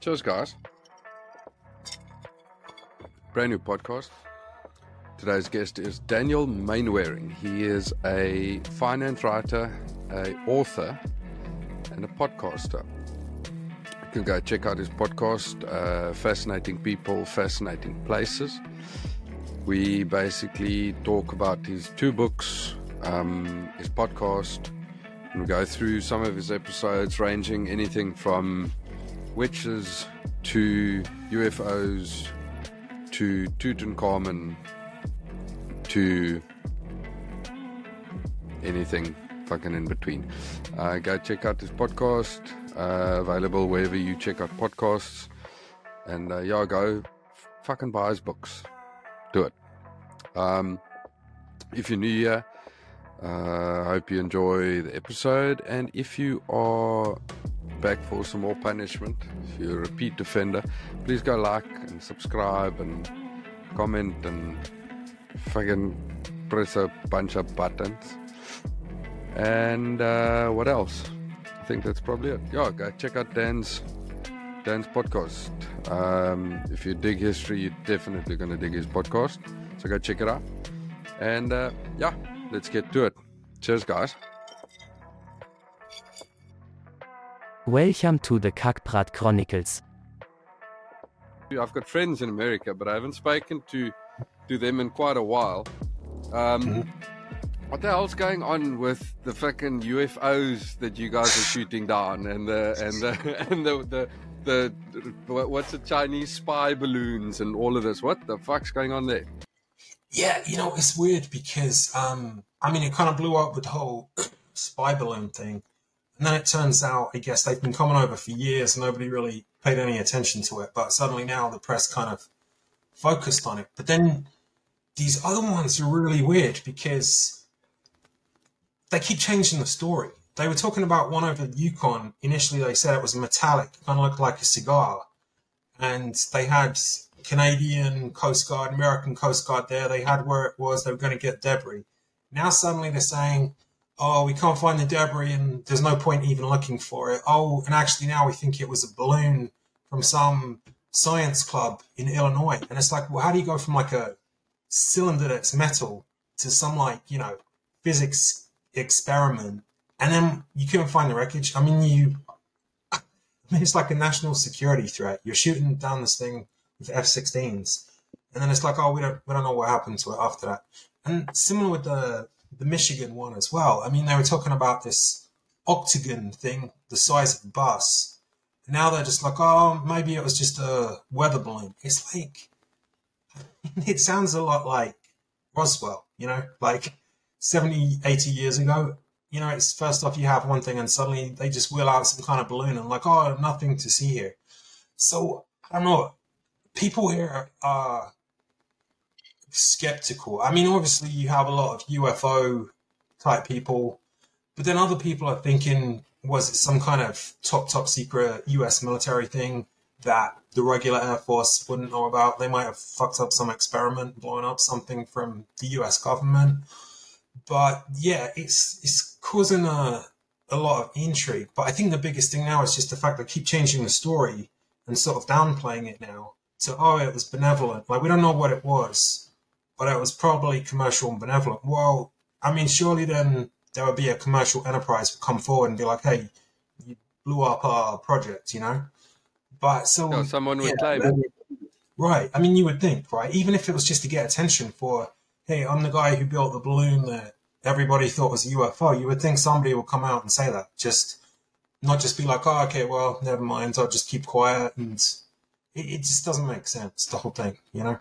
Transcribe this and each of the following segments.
Cheers, guys. Brand new podcast. Today's guest is Daniel Mainwaring. He is a finance writer, a author, and a podcaster. You can go check out his podcast, uh, Fascinating People, Fascinating Places. We basically talk about his two books, um, his podcast, and we go through some of his episodes, ranging anything from witches to UFOs to Tutankhamun to anything fucking in between. Uh, go check out this podcast, uh, available wherever you check out podcasts. And uh, yeah, go fucking buy his books. Do it. Um, if you're new here, I uh, hope you enjoy the episode. And if you are back for some more punishment, if you're a repeat offender, please go like and subscribe and comment and fucking press a bunch of buttons. And uh, what else? I think that's probably it. Yeah, go check out Dan's Dan's podcast. Um, if you dig history, you're definitely gonna dig his podcast. So go check it out. And uh, yeah, let's get to it. Cheers, guys. Welcome to the Kackbrat Chronicles. I've got friends in America, but I haven't spoken to to them in quite a while. Um, mm-hmm. What the hell's going on with the fucking UFOs that you guys are shooting down, and the and the and the the, the, the what's the Chinese spy balloons and all of this? What the fuck's going on there? Yeah, you know it's weird because um, I mean it kind of blew up with the whole spy balloon thing, and then it turns out I guess they've been coming over for years nobody really paid any attention to it, but suddenly now the press kind of focused on it. But then these other ones are really weird because they keep changing the story. They were talking about one over Yukon. Initially, they said it was metallic, kind of looked like a cigar. And they had Canadian Coast Guard, American Coast Guard there. They had where it was. They were going to get debris. Now, suddenly, they're saying, oh, we can't find the debris and there's no point even looking for it. Oh, and actually, now we think it was a balloon from some science club in Illinois. And it's like, well, how do you go from like a cylinder that's metal to some like, you know, physics experiment? And then you couldn't find the wreckage. I mean, you, I mean, it's like a national security threat. You're shooting down this thing F-16s. And then it's like, oh, we don't, we don't know what happened to it after that. And similar with the, the Michigan one as well. I mean, they were talking about this octagon thing, the size of a bus now they're just like, oh, maybe it was just a weather balloon. It's like, it sounds a lot like Roswell, you know, like 70, 80 years ago. You know, it's first off, you have one thing and suddenly they just wheel out some kind of balloon and like, oh, nothing to see here. So, I don't know. People here are skeptical. I mean, obviously, you have a lot of UFO type people, but then other people are thinking was it some kind of top top secret U.S. military thing that the regular Air Force wouldn't know about? They might have fucked up some experiment, blown up something from the U.S. government. But yeah, it's it's causing a a lot of intrigue. But I think the biggest thing now is just the fact that keep changing the story and sort of downplaying it now to oh it was benevolent. Like we don't know what it was, but it was probably commercial and benevolent. Well, I mean, surely then there would be a commercial enterprise would come forward and be like, "Hey, you blew up our project," you know. But so no, someone would yeah, claim, right? I mean, you would think, right? Even if it was just to get attention for, "Hey, I'm the guy who built the balloon that everybody thought was a UFO," you would think somebody would come out and say that. Just not just be like, "Oh, okay, well, never mind. I'll just keep quiet," and it, it just doesn't make sense. The whole thing, you know.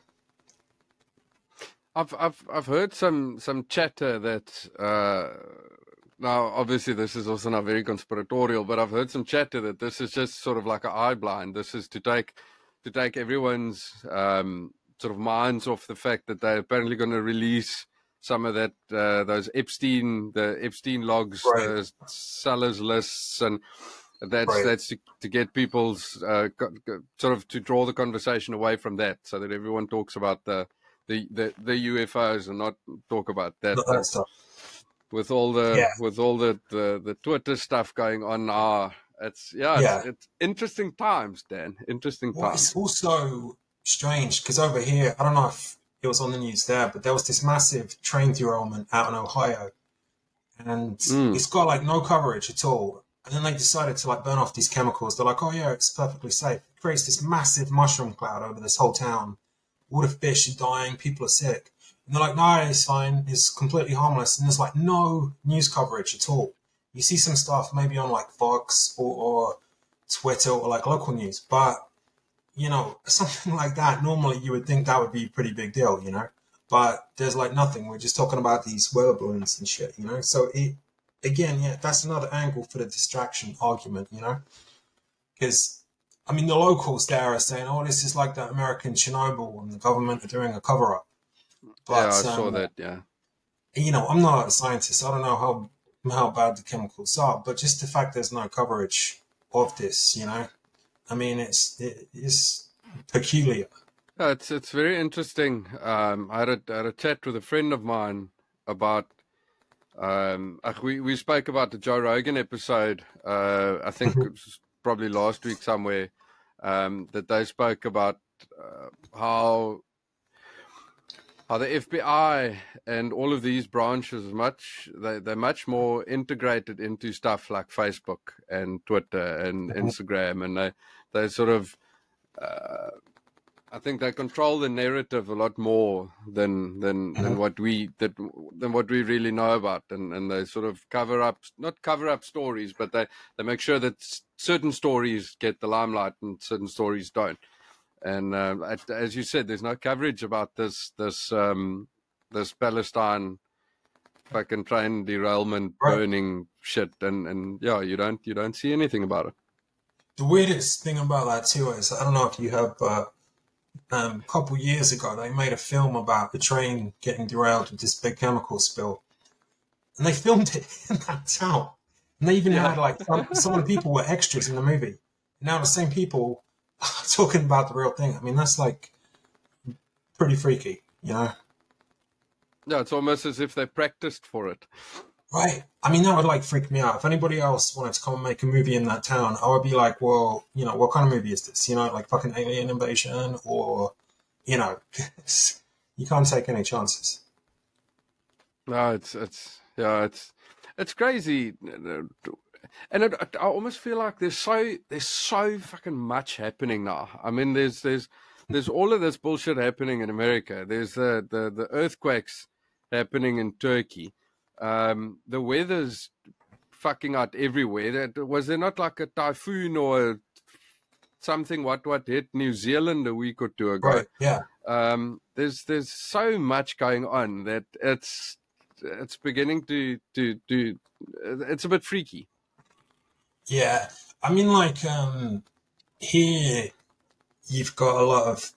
I've I've I've heard some some chatter that uh, now obviously this is also not very conspiratorial, but I've heard some chatter that this is just sort of like an eye blind. This is to take to take everyone's um, sort of minds off the fact that they're apparently going to release some of that uh, those Epstein the Epstein logs, right. the sellers lists, and that's right. that's to, to get people's uh, sort of to draw the conversation away from that, so that everyone talks about the the, the, the UFOs and not talk about that, that stuff. With all the yeah. with all the, the, the Twitter stuff going on now, It's yeah, it's, it's interesting times, Dan. Interesting Well, times. it's also strange because over here, I don't know if it was on the news there, but there was this massive train derailment out in Ohio, and Mm. it's got like no coverage at all. And then they decided to like burn off these chemicals. They're like, oh yeah, it's perfectly safe. It creates this massive mushroom cloud over this whole town. All the fish are dying, people are sick. And they're like, no, it's fine. It's completely harmless. And there's like no news coverage at all. You see some stuff maybe on like Fox or, or Twitter or like local news, but you know, something like that, normally you would think that would be a pretty big deal, you know? But there's like nothing. We're just talking about these weather balloons and shit, you know? So it, again, yeah, that's another angle for the distraction argument, you know? Because, I mean, the locals there are saying, oh, this is like the American Chernobyl and the government are doing a cover up. yeah, I saw um, that. Yeah, you know, I'm not a scientist. I don't know how how bad the chemicals are, but just the fact there's no coverage of this, you know, I mean, it's it is peculiar. Yeah, it's it's very interesting. Um, I had a, I had a chat with a friend of mine about. Um, we we spoke about the Joe Rogan episode. Uh, I think it was probably last week somewhere. Um, that they spoke about uh, how how the FBI and all of these branches much they they're much more integrated into stuff like Facebook and Twitter and Mhm. Instagram, and they they sort of. Uh, I think they control the narrative a lot more than than than Mhm. what we that than what we really know about, and and they sort of cover up not cover up stories, but they they make sure that certain stories get the limelight and certain stories don't. And uh, at- as you said, there's no coverage about this this um, this Palestine fucking train derailment, Right. burning shit, and and yeah, you don't you don't see anything about it. The weirdest thing about that too is I don't know if you have, but um, a couple years ago they made a film about the train getting derailed with this big chemical spill, and they filmed it in that town. And they even Yeah. had like some, some of the people were extras in the movie. Now the same people are talking about the real thing. I mean, that's like pretty freaky, you know? Yeah, it's almost as if they practiced for it. Right. I mean, that would like freak me out. If anybody else wanted to come and make a movie in that town, I would be like, well, you know, what kind of movie is this? You know, like fucking alien invasion or, you know, you can't take any chances. No, it's it's yeah, it's it's crazy, and it, I almost feel like there's so there's so fucking much happening now. I mean, there's there's there's all of this bullshit happening in America. There's the the, the earthquakes happening in Turkey. Um, the weather's fucking out everywhere. That was there not like a typhoon or something? What what hit New Zealand a week or two ago? Right. Yeah. um, there's there's so much going on that it's it's beginning to to to it's a bit freaky. Yeah. I mean, like, um, here you've got a lot of,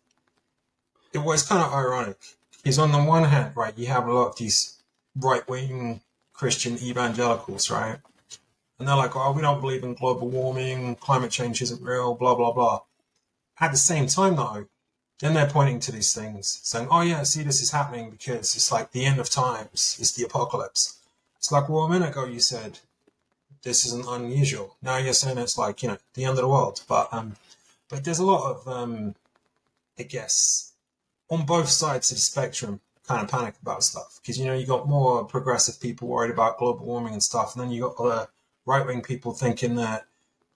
it was kind of ironic because on the one hand, right, you have a lot of these right wing Christian evangelicals, right? And they're like, oh, we don't believe in global warming, climate change isn't real, blah, blah, blah. At the same time, though, then they're pointing to these things, saying, oh, yeah, see, this is happening because it's like the end of times, it's the apocalypse. It's like, well, a minute ago you said this isn't unusual. Now you're saying it's like, you know, the end of the world. But um, but there's a lot of, um, I guess, on both sides of the spectrum, kind of panic about stuff because you know you got more progressive people worried about global warming and stuff, and then you got other right wing people thinking that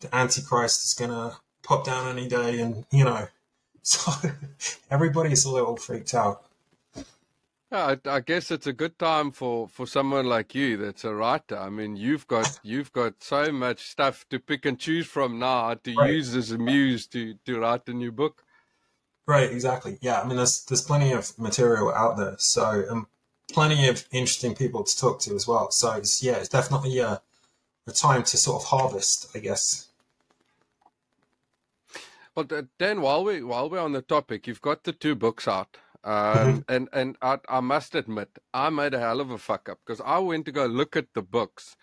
the Antichrist is gonna pop down any day, and you know, so everybody's a little freaked out. Yeah, I, I guess it's a good time for, for someone like you that's a writer. I mean, you've got you've got so much stuff to pick and choose from now to Right. use as a muse to, to write a new book. Right, exactly. Yeah, I mean, there's there's plenty of material out there, so um, plenty of interesting people to talk to as well. So it's yeah, it's definitely a a time to sort of harvest, I guess. Well, Dan, while we while we're on the topic, you've got the two books out, um, and and I, I must admit, I made a hell of a fuck up because I went to go look at the books,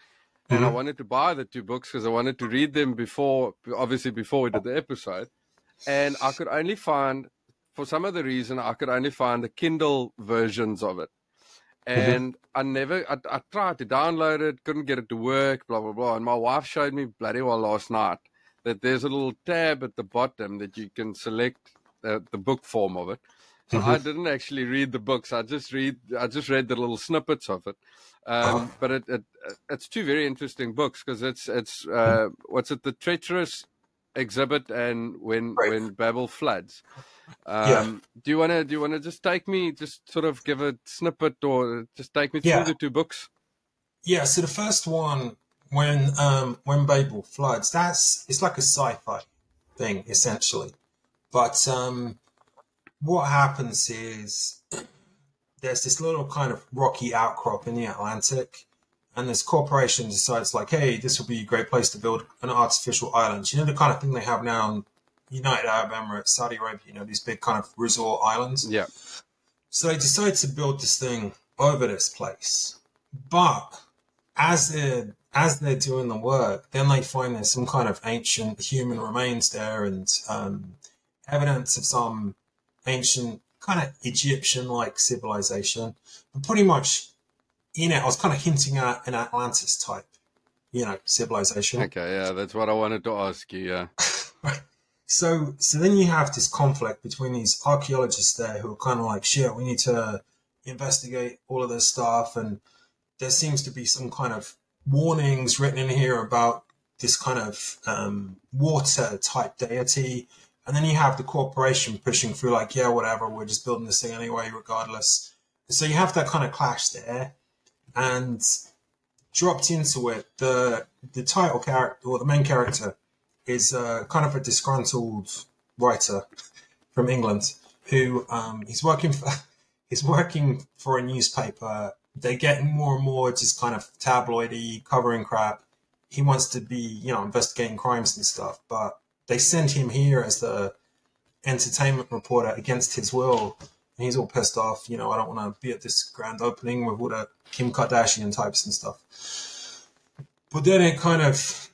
and I Mhm. wanted to buy the two books because I wanted to read them before, obviously before we did the episode, and I could only find, for some other reason, I could only find the Kindle versions of it, and I never. I, I tried to download it, couldn't get it to work. Blah blah blah. And my wife showed me bloody well last night that there's a little tab at the bottom that you can select the, the book form of it. So I didn't actually read the books. I just read. I just read the little snippets of it. Um, But it, it it's two very interesting books because it's it's uh, what's it the treacherous exhibit and when Right. when Babel floods. Um, Yeah. Do you want to do you want to just take me just sort of give a snippet or just take me through Yeah. the two books? Yeah, so the first one, when um, when Babel floods, that's it's like a sci-fi thing essentially. But um, what happens is there's this little kind of rocky outcrop in the Atlantic, and this corporation decides like, hey, this would be a great place to build an artificial island. You know the kind of thing they have now in United Arab Emirates, Saudi Arabia. You know these big kind of resort islands. Yeah. So they decide to build this thing over this place. But as they're as they're doing the work, then they find there's some kind of ancient human remains there and um, evidence of some ancient kind of Egyptian-like civilization. But pretty much in it, I was kind of hinting at an Atlantis type, you know, civilization. Okay, yeah, that's what I wanted to ask you. Yeah. So, so then you have this conflict between these archaeologists there who are kind of like, shit, we need to investigate all of this stuff. And there seems to be some kind of warnings written in here about this kind of um, water type deity. And then you have the corporation pushing through, like, yeah, whatever, we're just building this thing anyway, regardless. So you have that kind of clash there. And dropped into it, the the title character or the main character is uh, kind of a disgruntled writer from England who um, he's working for he's working for a newspaper. They're getting more and more just kind of tabloidy, covering crap. He wants to be, you know, investigating crimes and stuff, but they send him here as the entertainment reporter against his will. And he's all pissed off, you know, I don't want to be at this grand opening with all the Kim Kardashian types and stuff. But then it kind of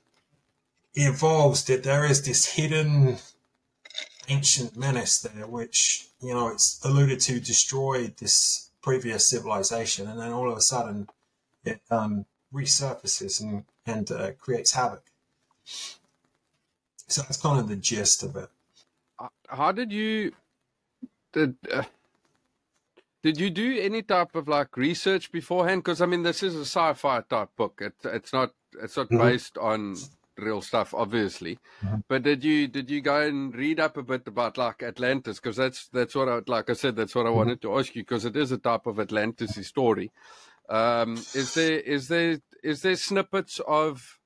evolves that there is this hidden ancient menace there, which, you know, it's alluded to destroyed this previous civilization. And then all of a sudden it um, resurfaces and, and uh, creates havoc. So that's kind of the gist of it. How did you did uh, did you do any type of like research beforehand? Because I mean, this is a sci-fi type book. It, it's not it's not Mhm. based on real stuff, obviously. Mhm. But did you did you go and read up a bit about like Atlantis? Because that's that's what I like I said that's what I wanted to ask you because it is a type of Atlantis story. Um, is there is there is there snippets of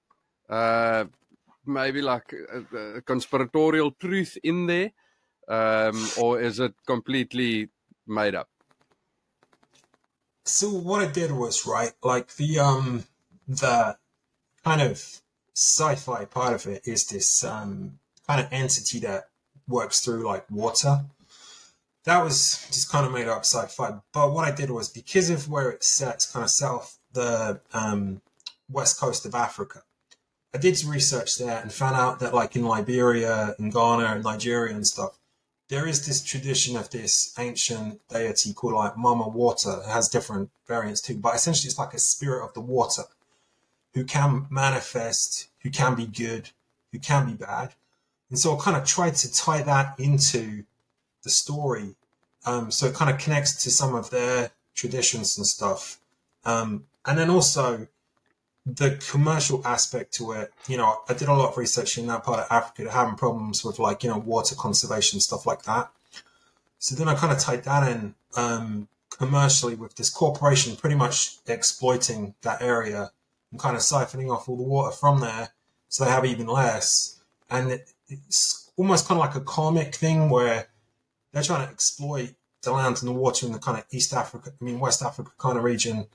uh, maybe like a, a conspiratorial truth in there, um, or is it completely made up? So what I did was right, like the um the kind of sci-fi part of it is this um kind of entity that works through like water. That was just kind of made up sci-fi. But what I did was because of where it's set, it's kind of south the um west coast of Africa. I did some research there and found out that like in Liberia and Ghana and Nigeria and stuff, there is this tradition of this ancient deity called like Mama Water. It has different variants too, but essentially it's like a spirit of the water who can manifest, who can be good, who can be bad. And so I kind of tried to tie that into the story. Um, so it kind of connects to some of their traditions and stuff. Um, and then also the commercial aspect to it, you know, I did a lot of research in that part of Africa, having problems with like, you know, water conservation, stuff like that. So then I kind of tied that in um, commercially with this corporation pretty much exploiting that area and kind of siphoning off all the water from there so they have even less. And it, it's almost kind of like a comic thing where they're trying to exploit the land and the water in the kind of East Africa, I mean, West Africa kind of region.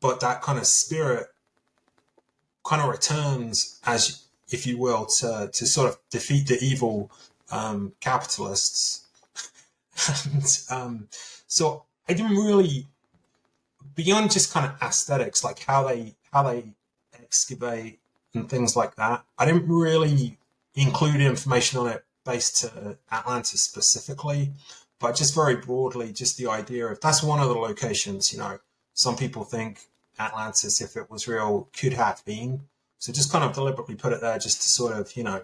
But that kind of spirit kind of returns as if you will to to sort of defeat the evil um, capitalists. And um, so i didn't really beyond just kind of aesthetics like how they how they excavate and things like that i didn't really include information on it based to atlantis specifically but just very broadly just the idea of that's one of the locations you know some people think Atlantis, if it was real, could have been. So just kind of deliberately put it there just to sort of, you know,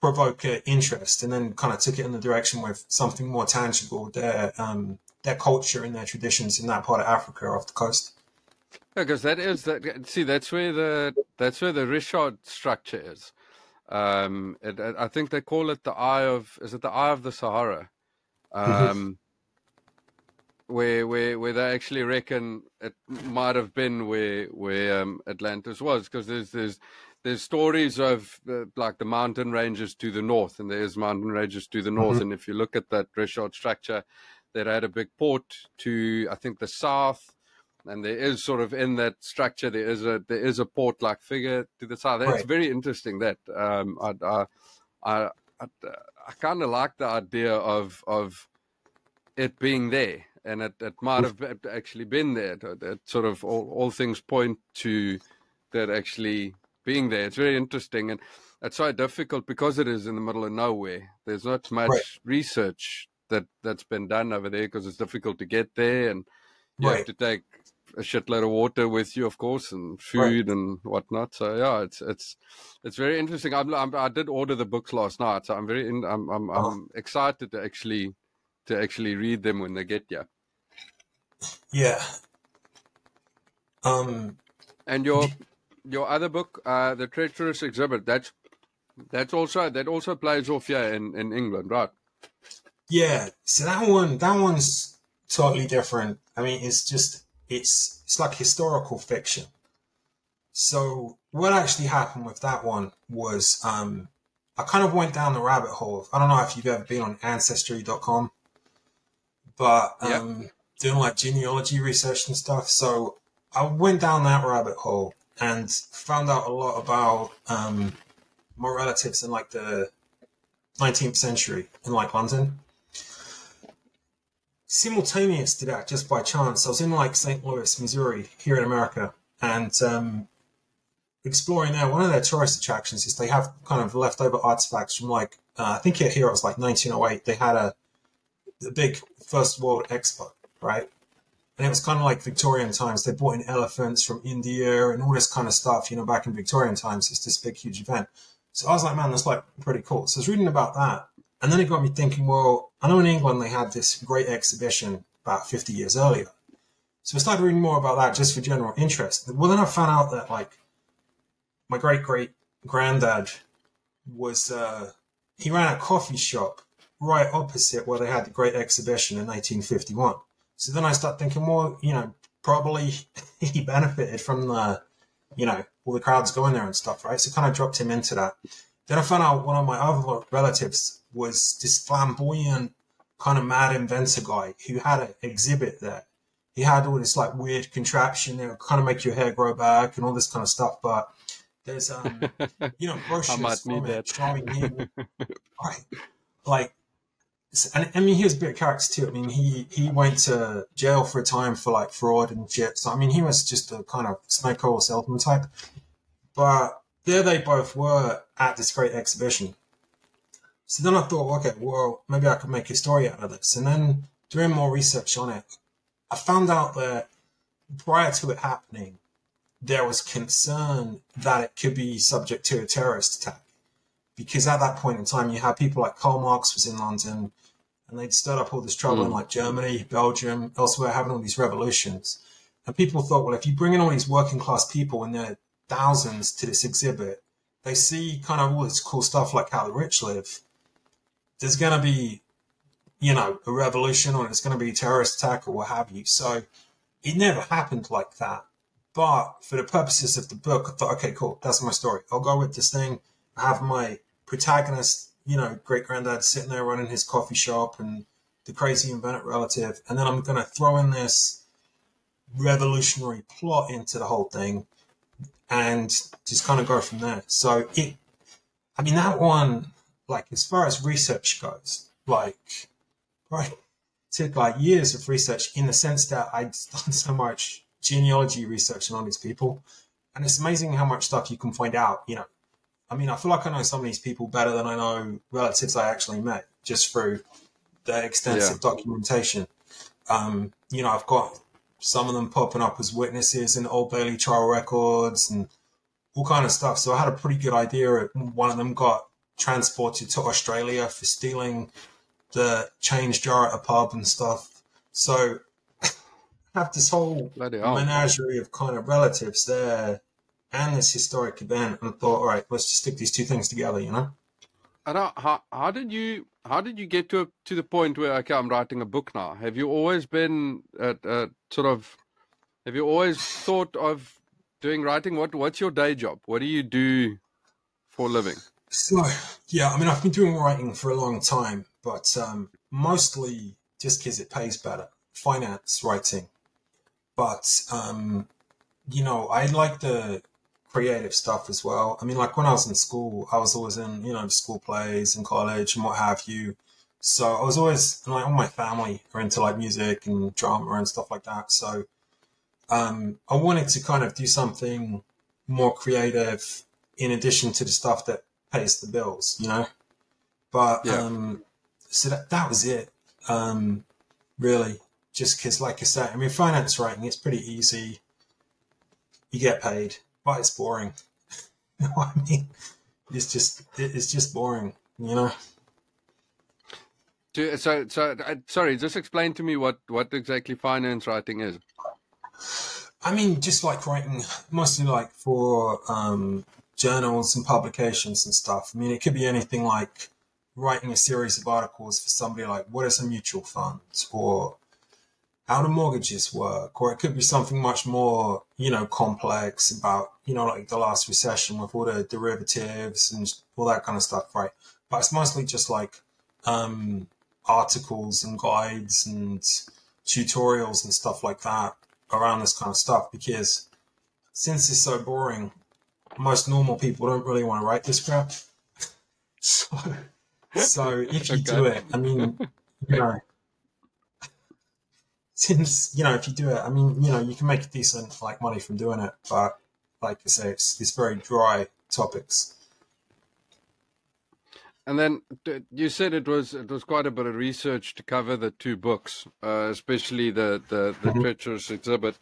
provoke uh, interest and then kind of took it in the direction with something more tangible, their, um, their culture and their traditions in that part of Africa off the coast. Because that is that. See, that's where the that's where the Richat structure is. Um, it, I think they call it the eye of. Is it the eye of the Sahara? Um, where where where they actually reckon it might have been where where um, Atlantis was, because there's there's there's stories of uh, like the mountain ranges to the north, and there's mountain ranges to the north, mm-hmm. and if you look at that Richat structure, that had a big port to I think the south and there is sort of in that structure there is a there is a port like figure to the south That's right. very interesting. That um, I I I, I, I kind of like the idea of of it being there, and it, it might have actually been there. Uh, that sort of all, all things point to that actually being there. It's very interesting, and it's so difficult because it is in the middle of nowhere. There's not much right. research that that's been done over there because it's difficult to get there and you right. have to take a shitload of water with you, of course, and food right. and whatnot. So yeah, it's it's it's very interesting. I'm, I'm, i did order the books last night, so I'm very in, I'm I'm, oh. I'm excited to actually to actually read them when they get you. Yeah. Um. And your your other book, uh, the treacherous exhibit. That's that's also that also plays off here in in England, right? Yeah. So that one that one's totally different. I mean, it's just it's it's like historical fiction. So what actually happened with that one was um, I kind of went down the rabbit hole. I don't know if you've ever been on ancestry.com, but um, yep. doing like genealogy research and stuff. So I went down that rabbit hole and found out a lot about um, my relatives in like the 19th century in like London simultaneous to that, just by chance, I was in like St. Louis, Missouri, here in America, and um, exploring there. One of their tourist attractions is they have kind of leftover artifacts from like uh, I think here it was like 1908. They had a the big First World Expo, right? And it was kind of like Victorian times. They brought in elephants from India and all this kind of stuff. You know, back in Victorian times, it's this big, huge event. So I was like, man, that's like pretty cool. So I was reading about that, and then it got me thinking, well, I know in England they had this great exhibition about 50 years earlier. So I started reading more about that just for general interest. Well, then I found out that, like, my great great granddad was, uh, he ran a coffee shop right opposite where they had the great exhibition in 1951. So then I start thinking, well, you know, probably he benefited from the, you know, all the crowds going there and stuff, right? So kind of dropped him into that. Then I found out one of my other relatives was this flamboyant kind of mad inventor guy who had an exhibit there. He had all this like weird contraption that would kind of make your hair grow back and all this kind of stuff. But there's um you know brochures from it showing right like and I mean he was a bit of character too. I mean he he went to jail for a time for like fraud and shit. So I mean he was just a kind of snake oil salesman type. But there they both were at this great exhibition so then I thought, okay, well, maybe I could make a story out of this. And then doing more research on it, I found out that prior to it happening, there was concern that it could be subject to a terrorist attack. Because at that point in time, you had people like Karl Marx was in London, and they'd stirred up all this trouble mm. in like Germany, Belgium, elsewhere, having all these revolutions. And people thought, well, if you bring in all these working class people and their thousands to this exhibit, they see kind of all this cool stuff like how the rich live there's going to be, you know, a revolution or it's going to be a terrorist attack or what have you. So it never happened like that. But for the purposes of the book, I thought, okay, cool, that's my story. I'll go with this thing. I have my protagonist, you know, great granddad sitting there running his coffee shop and the crazy inventor relative. And then I'm going to throw in this revolutionary plot into the whole thing and just kind of go from there. So it, I mean, that one, like as far as research goes, like right, took like years of research in the sense that I'd done so much genealogy research on all these people, and it's amazing how much stuff you can find out. You know, I mean, I feel like I know some of these people better than I know relatives I actually met just through the extensive yeah. documentation. Um, you know, I've got some of them popping up as witnesses in Old Bailey trial records and all kind of stuff. So I had a pretty good idea. One of them got transported to Australia for stealing the change jar at a pub and stuff. So I have this whole menagerie of kind of relatives there and this historic event. And I thought, all right, let's just stick these two things together, you know? And how, how, how did you how did you get to to the point where okay, I'm writing a book now? Have you always been at, sort of have you always thought of doing writing? What what's your day job? What do you do for a living? So yeah, I mean I've been doing writing for a long time, but um, mostly just because it pays better. Finance writing, but um, you know I like the creative stuff as well. I mean, like when I was in school, I was always in, you know, school plays and college and what have you. So I was always, like, all my family are into like music and drama and stuff like that. So um, I wanted to kind of do something more creative in addition to the stuff that pays the bills, you know? But yeah. um, so that, that was it, um, really. Just because, like I said, I mean, finance writing, it's pretty easy. You get paid but it's boring. you know what I mean? It's just it's just boring, you know. So, so, uh, sorry, just explain to me what what exactly finance writing is. I mean, just like writing, mostly like for um, journals and publications and stuff. I mean, it could be anything like writing a series of articles for somebody like what is a mutual fund or how do mortgages work, or it could be something much more, you know, complex about, you know, like the last recession with all the derivatives and all that kind of stuff, right? But it's mostly just like um, articles and guides and tutorials and stuff like that around this kind of stuff because since it's so boring, most normal people don't really want to write this crap. so, so if you okay. do it, I mean, you know, since you know if you do it, I mean you know you can make decent like money from doing it, but like I say, it's it's very dry topics. And then you said it was it was quite a bit of research to cover the two books, uh, especially the the, the mm-hmm. treacherous exhibit.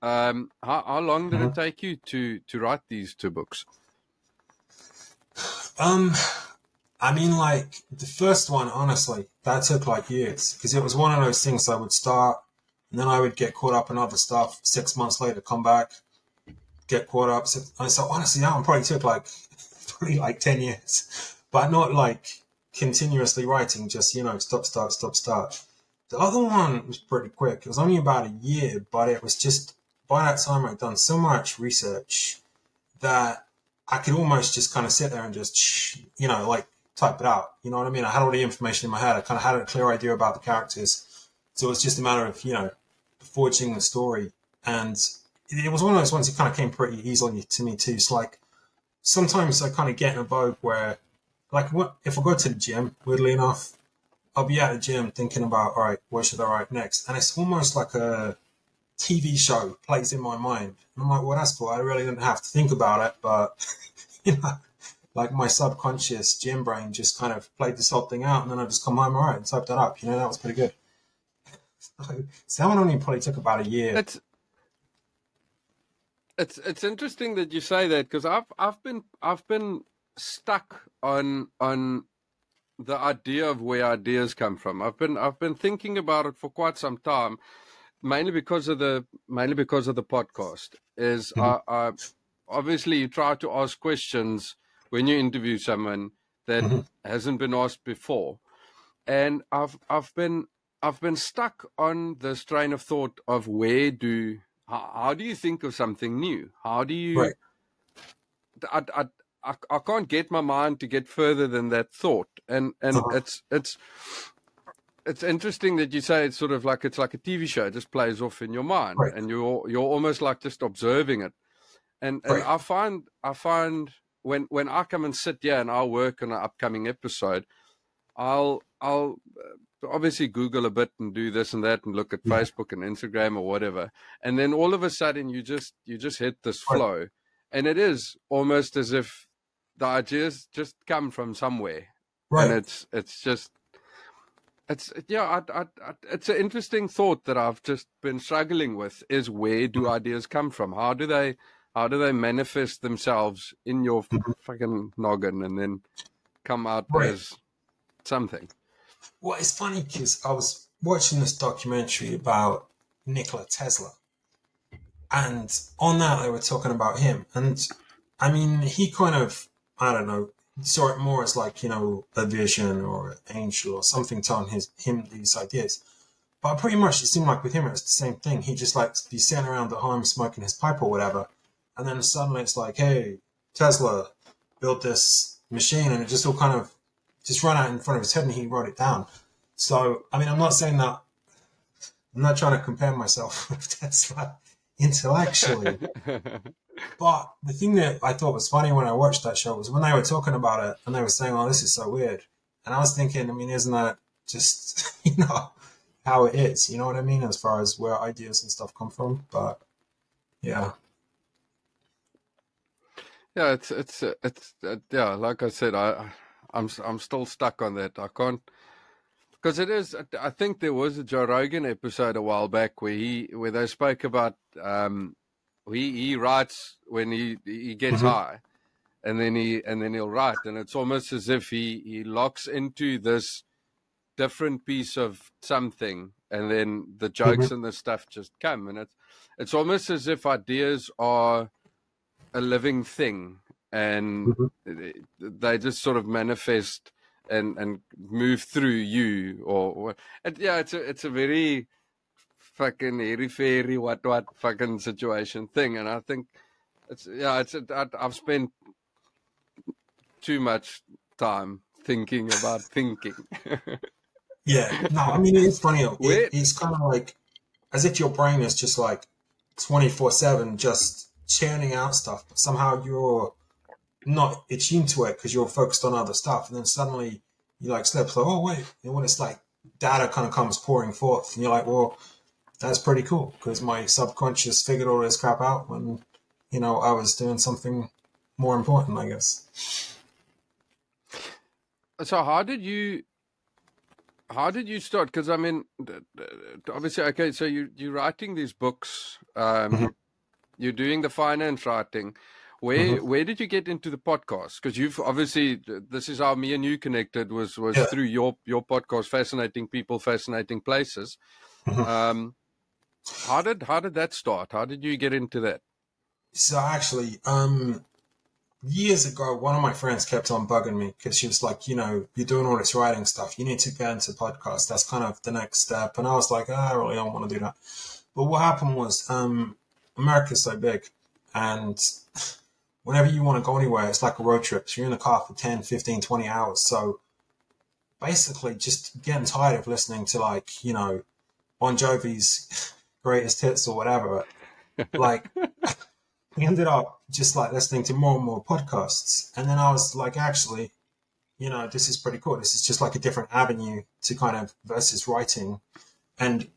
Um, how, how long did mm-hmm. it take you to to write these two books? Um, I mean, like the first one, honestly, that took like years because it was one of those things I would start and then I would get caught up in other stuff. Six months later, come back, get caught up. So, and so honestly, that one probably took like probably like ten years, but not like continuously writing. Just you know, stop, start, stop, start. The other one was pretty quick. It was only about a year, but it was just by that time I'd done so much research that I could almost just kind of sit there and just you know like type it out. You know what I mean? I had all the information in my head. I kind of had a clear idea about the characters. So it's just a matter of, you know, forging the story. And it was one of those ones that kind of came pretty easily to me too. It's like sometimes I kind of get in a boat where, like, what if I go to the gym? Weirdly enough, I'll be at the gym thinking about, all right, what should I write next? And it's almost like a TV show plays in my mind. And I'm like, well, that's cool. I really didn't have to think about it, but you know, like my subconscious gym brain just kind of played this whole thing out, and then I just come home, all right, and typed that up. You know, that was pretty good. One only probably took about a year. It's it's it's interesting that you say that because I've I've been I've been stuck on on the idea of where ideas come from. I've been I've been thinking about it for quite some time, mainly because of the mainly because of the podcast. Is mm-hmm. I, I obviously you try to ask questions when you interview someone that mm-hmm. hasn't been asked before, and I've I've been I've been stuck on this train of thought of where do how, how do you think of something new? How do you? Right. I, I, I, I can't get my mind to get further than that thought, and and uh-huh. it's it's it's interesting that you say it's sort of like it's like a TV show. It just plays off in your mind, right. and you're you're almost like just observing it. And and right. I find I find when when I come and sit here and I'll work on an upcoming episode, I'll I'll obviously Google a bit and do this and that and look at yeah. Facebook and Instagram or whatever, and then all of a sudden you just you just hit this flow, and it is almost as if the ideas just come from somewhere, right? And it's it's just It's yeah, I, I, I, it's an interesting thought that I've just been struggling with. Is where do mm-hmm. ideas come from? How do they how do they manifest themselves in your mm-hmm. fucking noggin and then come out Right. as something? Well, it's funny because I was watching this documentary about Nikola Tesla, and on that they were talking about him, and I mean he kind of I don't know saw it more as like you know a vision or an angel or something telling his him these ideas. But pretty much it seemed like with him it was the same thing. He just like to be sitting around at home smoking his pipe or whatever, and then suddenly it's like, hey, Tesla built this machine, and it just all kind of just ran out in front of his head, and he wrote it down. So I mean, I'm not saying that. I'm not trying to compare myself with Tesla intellectually. But the thing that I thought was funny when I watched that show was when they were talking about it and they were saying, "Oh, this is so weird," and I was thinking, I mean, isn't that just you know how it is? You know what I mean, as far as where ideas and stuff come from. But yeah, Yeah, it's it's it's uh, yeah. Like I said, I I'm I'm still stuck on that. I can't because it is. I think there was a Joe Rogan episode a while back where he where they spoke about um he he writes when he he gets Mhm. high, and then he and then he'll write, and it's almost as if he he locks into this different piece of something, and then the jokes and the stuff just come, and it's it's almost as if ideas are a living thing and mm-hmm. they- they just sort of manifest and and move through you or, or yeah it's a it's a very fucking airy fairy what what fucking situation thing and i think it's yeah it's a, I, i've spent too much time thinking about thinking yeah. No, I mean it's funny. It, it's kind of like as if your brain is just like twenty four seven, just churning out stuff. But somehow you're not attuned to it because you're focused on other stuff, and then suddenly you like slip. So, oh wait, and when it's like data kind of comes pouring forth, and you're like, well, that's pretty cool because my subconscious figured all this crap out when you know I was doing something more important, I guess. so how did you how did you start because i mean obviously okay so you you're writing these books um Mhm. you're doing the finance writing where Mm-hmm. where did you get into the podcast because you've obviously this is how me and you connected was was Yeah. through your your podcast fascinating people fascinating places Mhm. um how did how did that start how did you get into that So actually, um, years ago, one of my friends kept on bugging me because she was like, you know, you're doing all this writing stuff. You need to get into podcast. That's kind of the next step. And I was like, "Ah, I really don't want to do that. But what happened was, um, America's so big and whenever you want to go anywhere, it's like a road trip. So you're in the car for 10, 15, 20 hours. So basically just getting tired of listening to like, you know, Bon Jovi's greatest hits or whatever. Like, we ended up just like listening to more and more podcasts. And then I was like, actually, you know, this is pretty cool. This is just like a different avenue to kind of versus writing. And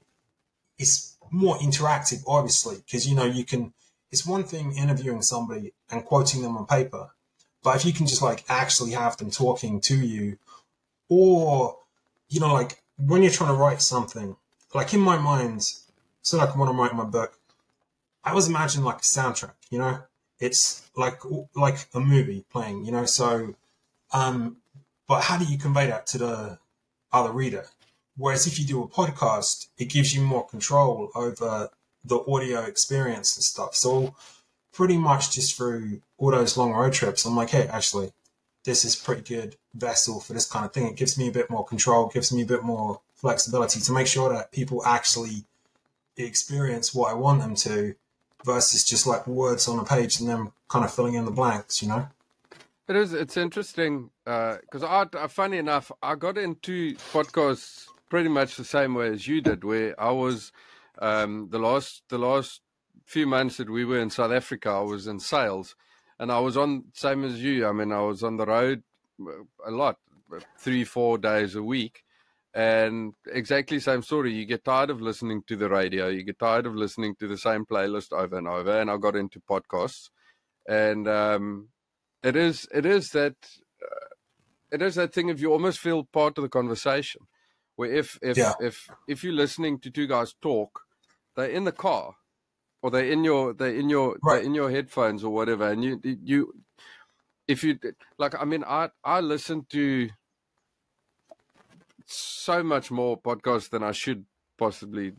it's more interactive, obviously, because, you know, you can, it's one thing interviewing somebody and quoting them on paper. But if you can just like actually have them talking to you, or, you know, like when you're trying to write something, like in my mind, so like when I'm writing my book, I was imagining like a soundtrack, you know, it's like like a movie playing, you know. So, um, but how do you convey that to the other reader? Whereas if you do a podcast, it gives you more control over the audio experience and stuff. So, pretty much just through all those long road trips, I'm like, hey, actually, this is pretty good vessel for this kind of thing. It gives me a bit more control, gives me a bit more flexibility to make sure that people actually experience what I want them to versus just like words on a page and then kind of filling in the blanks, you know? It is. It's interesting uh, because I, I, funny enough, I got into podcasts pretty much the same way as you did, where I was um, the last the last few months that we were in South Africa, I was in sales, and I was on same as you. I mean, I was on the road a lot, three four days a week, and exactly same story. You get tired of listening to the radio. You get tired of listening to the same playlist over and over. And I got into podcasts, and um, it is it is that uh, it is that thing if you almost feel part of the conversation where if if Yeah. if if you're listening to two guys talk, they're in the car, or they're in your they're in your Right. they're in your headphones or whatever, and you you if you like, I mean, I I listen to so much more podcasts than I should possibly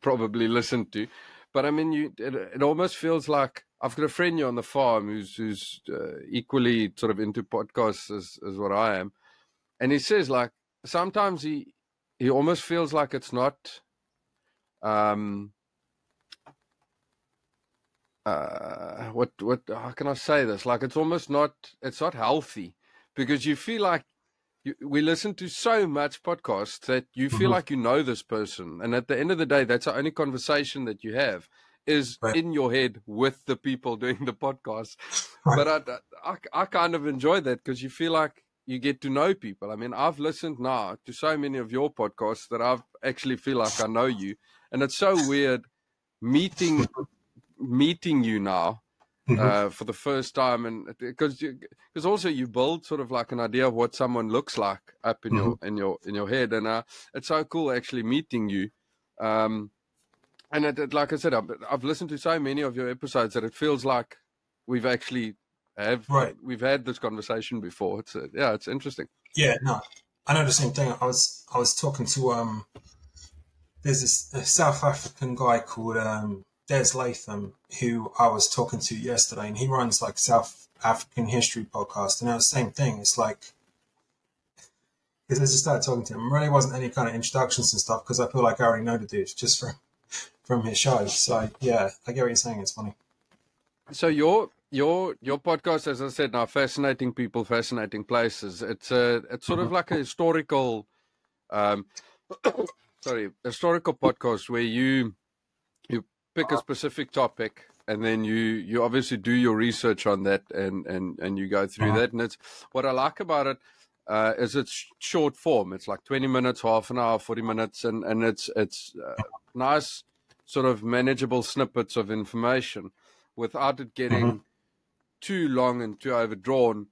probably listen to. But I mean, you it, it almost feels like I've got a friend here on the farm who's who's uh, equally sort of into podcasts as as what I am, and he says like sometimes he he almost feels like it's not um uh what what how can I say this like it's almost not it's not healthy because you feel like you, we listen to so much podcasts that you feel Mhm. like you know this person and at the end of the day that's the only conversation that you have is Right. in your head with the people doing the podcast Right. but I, I, I kind of enjoy that because you feel like you get to know people. I mean, I've listened now to so many of your podcasts that I've actually feel like I know you, and it's so weird meeting meeting you now Mhm. uh, for the first time, and because because also you build sort of like an idea of what someone looks like up in your in your in your head, and uh, it's so cool actually meeting you. Um, and it, it, like I said, I've, I've listened to so many of your episodes that it feels like we've actually have Right. we've had this conversation before. It's uh, yeah, it's interesting. Yeah, no, I know the same thing. I was I was talking to um, there's this a South African guy called um Des Latham who I was talking to yesterday, and he runs like South African history podcast, and it was the same thing. It's like because I just started talking to him, really wasn't any kind of introductions and stuff because I feel like I already know the dude just from from his show. So yeah, I get what you're saying. It's funny. So your your your podcast, as I said, now fascinating people, fascinating places. It's a it's sort of like a historical, um, sorry, historical podcast where you you pick a specific topic and then you you obviously do your research on that and and and you go through Uh-huh. that. And it's what I like about it uh, is it's short form. It's like twenty minutes, half an hour, forty minutes, and and it's it's uh, nice sort of manageable snippets of information without it getting too long and too overdrawn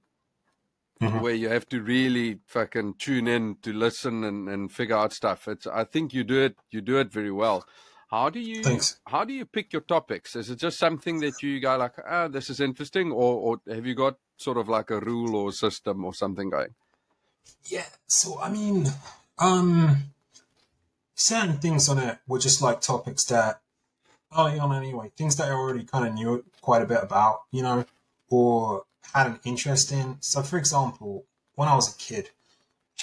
Mhm. where you have to really fucking tune in to listen and, and figure out stuff it's i think you do it you do it very well how do you Thanks. how do you pick your topics is it just something that you go like ah this is interesting or or have you got sort of like a rule or system or something going Yeah, so I mean, um, certain things on it were just like topics that early on anyway, things that I already kind of knew quite a bit about, you know, or had an interest in. So, for example, when I was a kid,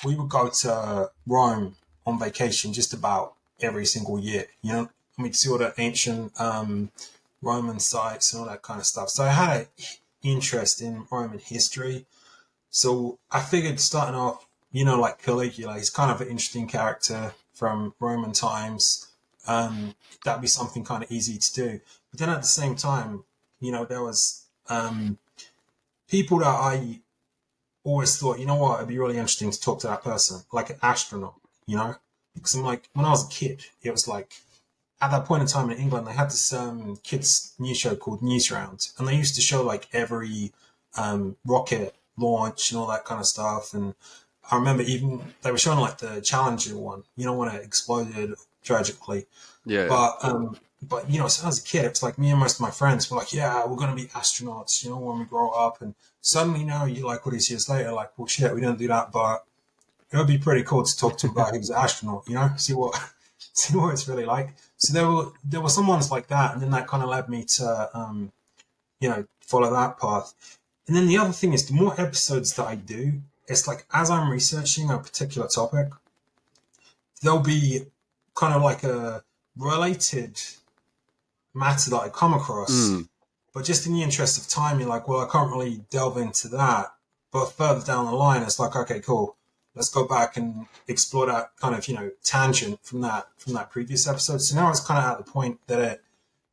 we would go to Rome on vacation just about every single year, you know, and we'd see all the ancient um, Roman sites and all that kind of stuff. So I had an interest in Roman history. So I figured starting off, you know, like Caligula, he's kind of an interesting character from Roman times. Um, that'd be something kind of easy to do. But then at the same time, you know, there was um, people that I always thought, you know what, it'd be really interesting to talk to that person, like an astronaut, you know? Because I'm like, when I was a kid, it was like, at that point in time in England, they had this um, kids news show called Newsround, and they used to show like every um, rocket launch and all that kind of stuff. And I remember even they were showing like the Challenger one, you know, when it exploded tragically. yeah But um, but you know, so as a kid, it's like me and most of my friends were like, yeah, we're gonna be astronauts, you know, when we grow up. And suddenly now you like all these years later, like, well, shit, we didn't do that, but it would be pretty cool to talk to him about guy was an astronaut, you know, see what see what it's really like. So there were there were some ones like that, and then that kind of led me to um, you know, follow that path. And then the other thing is, the more episodes that I do, it's like as I'm researching a particular topic, there'll be kind of like a related matter that I come across. Mm. But just in the interest of time, you're like, well, I can't really delve into that. But further down the line, it's like, okay, cool. Let's go back and explore that kind of, you know, tangent from that from that previous episode. So now it's kind of at the point that it,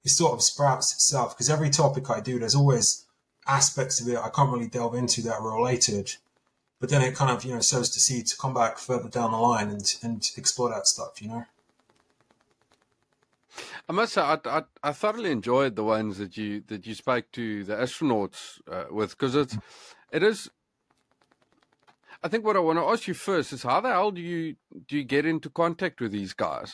it sort of sprouts itself because every topic I do, there's always aspects of it I can't really delve into that are related. But then it kind of, you know, sows the seed to come back further down the line and, and explore that stuff, you know? I must say, I, I, I thoroughly enjoyed the ones that you that you spoke to the astronauts uh, with because it's it is. I think what I want to ask you first is how the hell do you do you get into contact with these guys?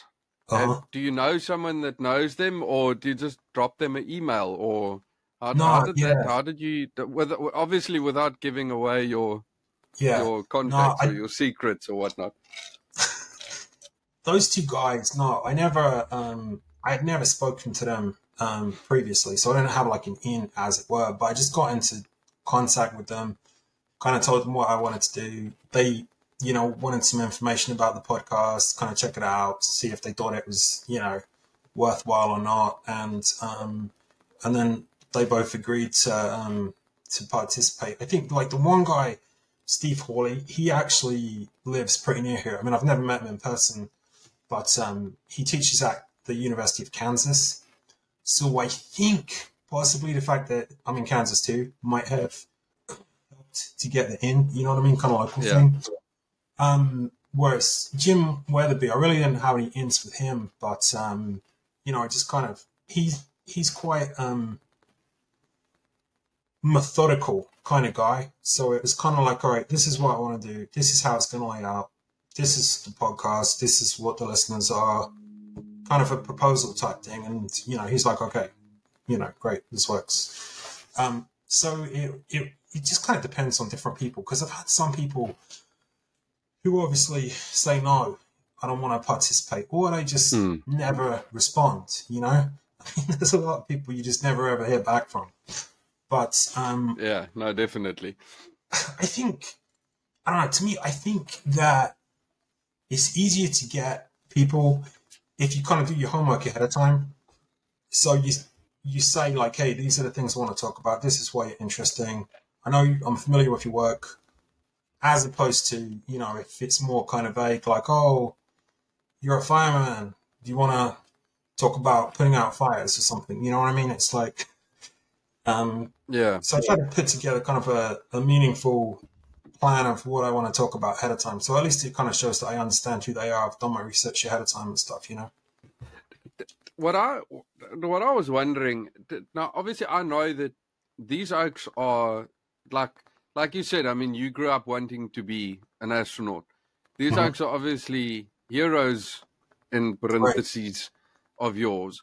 Uh-huh. Have- do you know someone that knows them, or do you just drop them an email, or how, No, how did that? How did you? With, obviously, without giving away your Yeah. your contacts I- or your secrets or whatnot. those two guys, no, I never, um, I had never spoken to them um, previously, so I didn't have like an in, as it were. But I just got into contact with them, kind of told them what I wanted to do. They, you know, wanted some information about the podcast, kind of check it out, see if they thought it was, you know, worthwhile or not, and um, and then they both agreed to um, to participate. I think like the one guy. Steve Hawley, he actually lives pretty near here. I mean, I've never met him in person, but um, he teaches at the University of Kansas. So I think possibly the fact that I'm in Kansas too might have to get the in. You know what I mean? Kind of local Yeah. thing. Um, whereas Jim Wetherbee, I really didn't have any ins with him, but um, you know, I just kind of he's he's quite um, methodical kind of guy. So it was kind of like, all right, this is what I want to do. This is how it's going to lay out. This is the podcast. This is what the listeners are. Kind of a proposal type thing. And, you know, he's like, okay, you know, great, this works. Um, so it, it, it just kind of depends on different people because I've had some people who obviously say, no, I don't want to participate, or they just Hmm. never respond, you know? I mean, there's a lot of people you just never ever hear back from. But um, Yeah, no, definitely. I think I don't know. To me, I think that it's easier to get people if you kind of do your homework ahead of time. So you you say like, "Hey, these are the things I want to talk about. This is why you're interesting. I know I'm familiar with your work." As opposed to you know, if it's more kind of vague, like, "Oh, you're a fireman. Do you want to talk about putting out fires or something?" You know what I mean? It's like. Um, Yeah, so I try to put together kind of a, a meaningful plan of what I want to talk about ahead of time. So at least it kind of shows that I understand who they are. I've done my research ahead of time and stuff, you know? what I what I was wondering now, obviously, I know that these oaks are like like you said. I mean, you grew up wanting to be an astronaut. These Mhm. oaks are obviously heroes in parentheses of yours.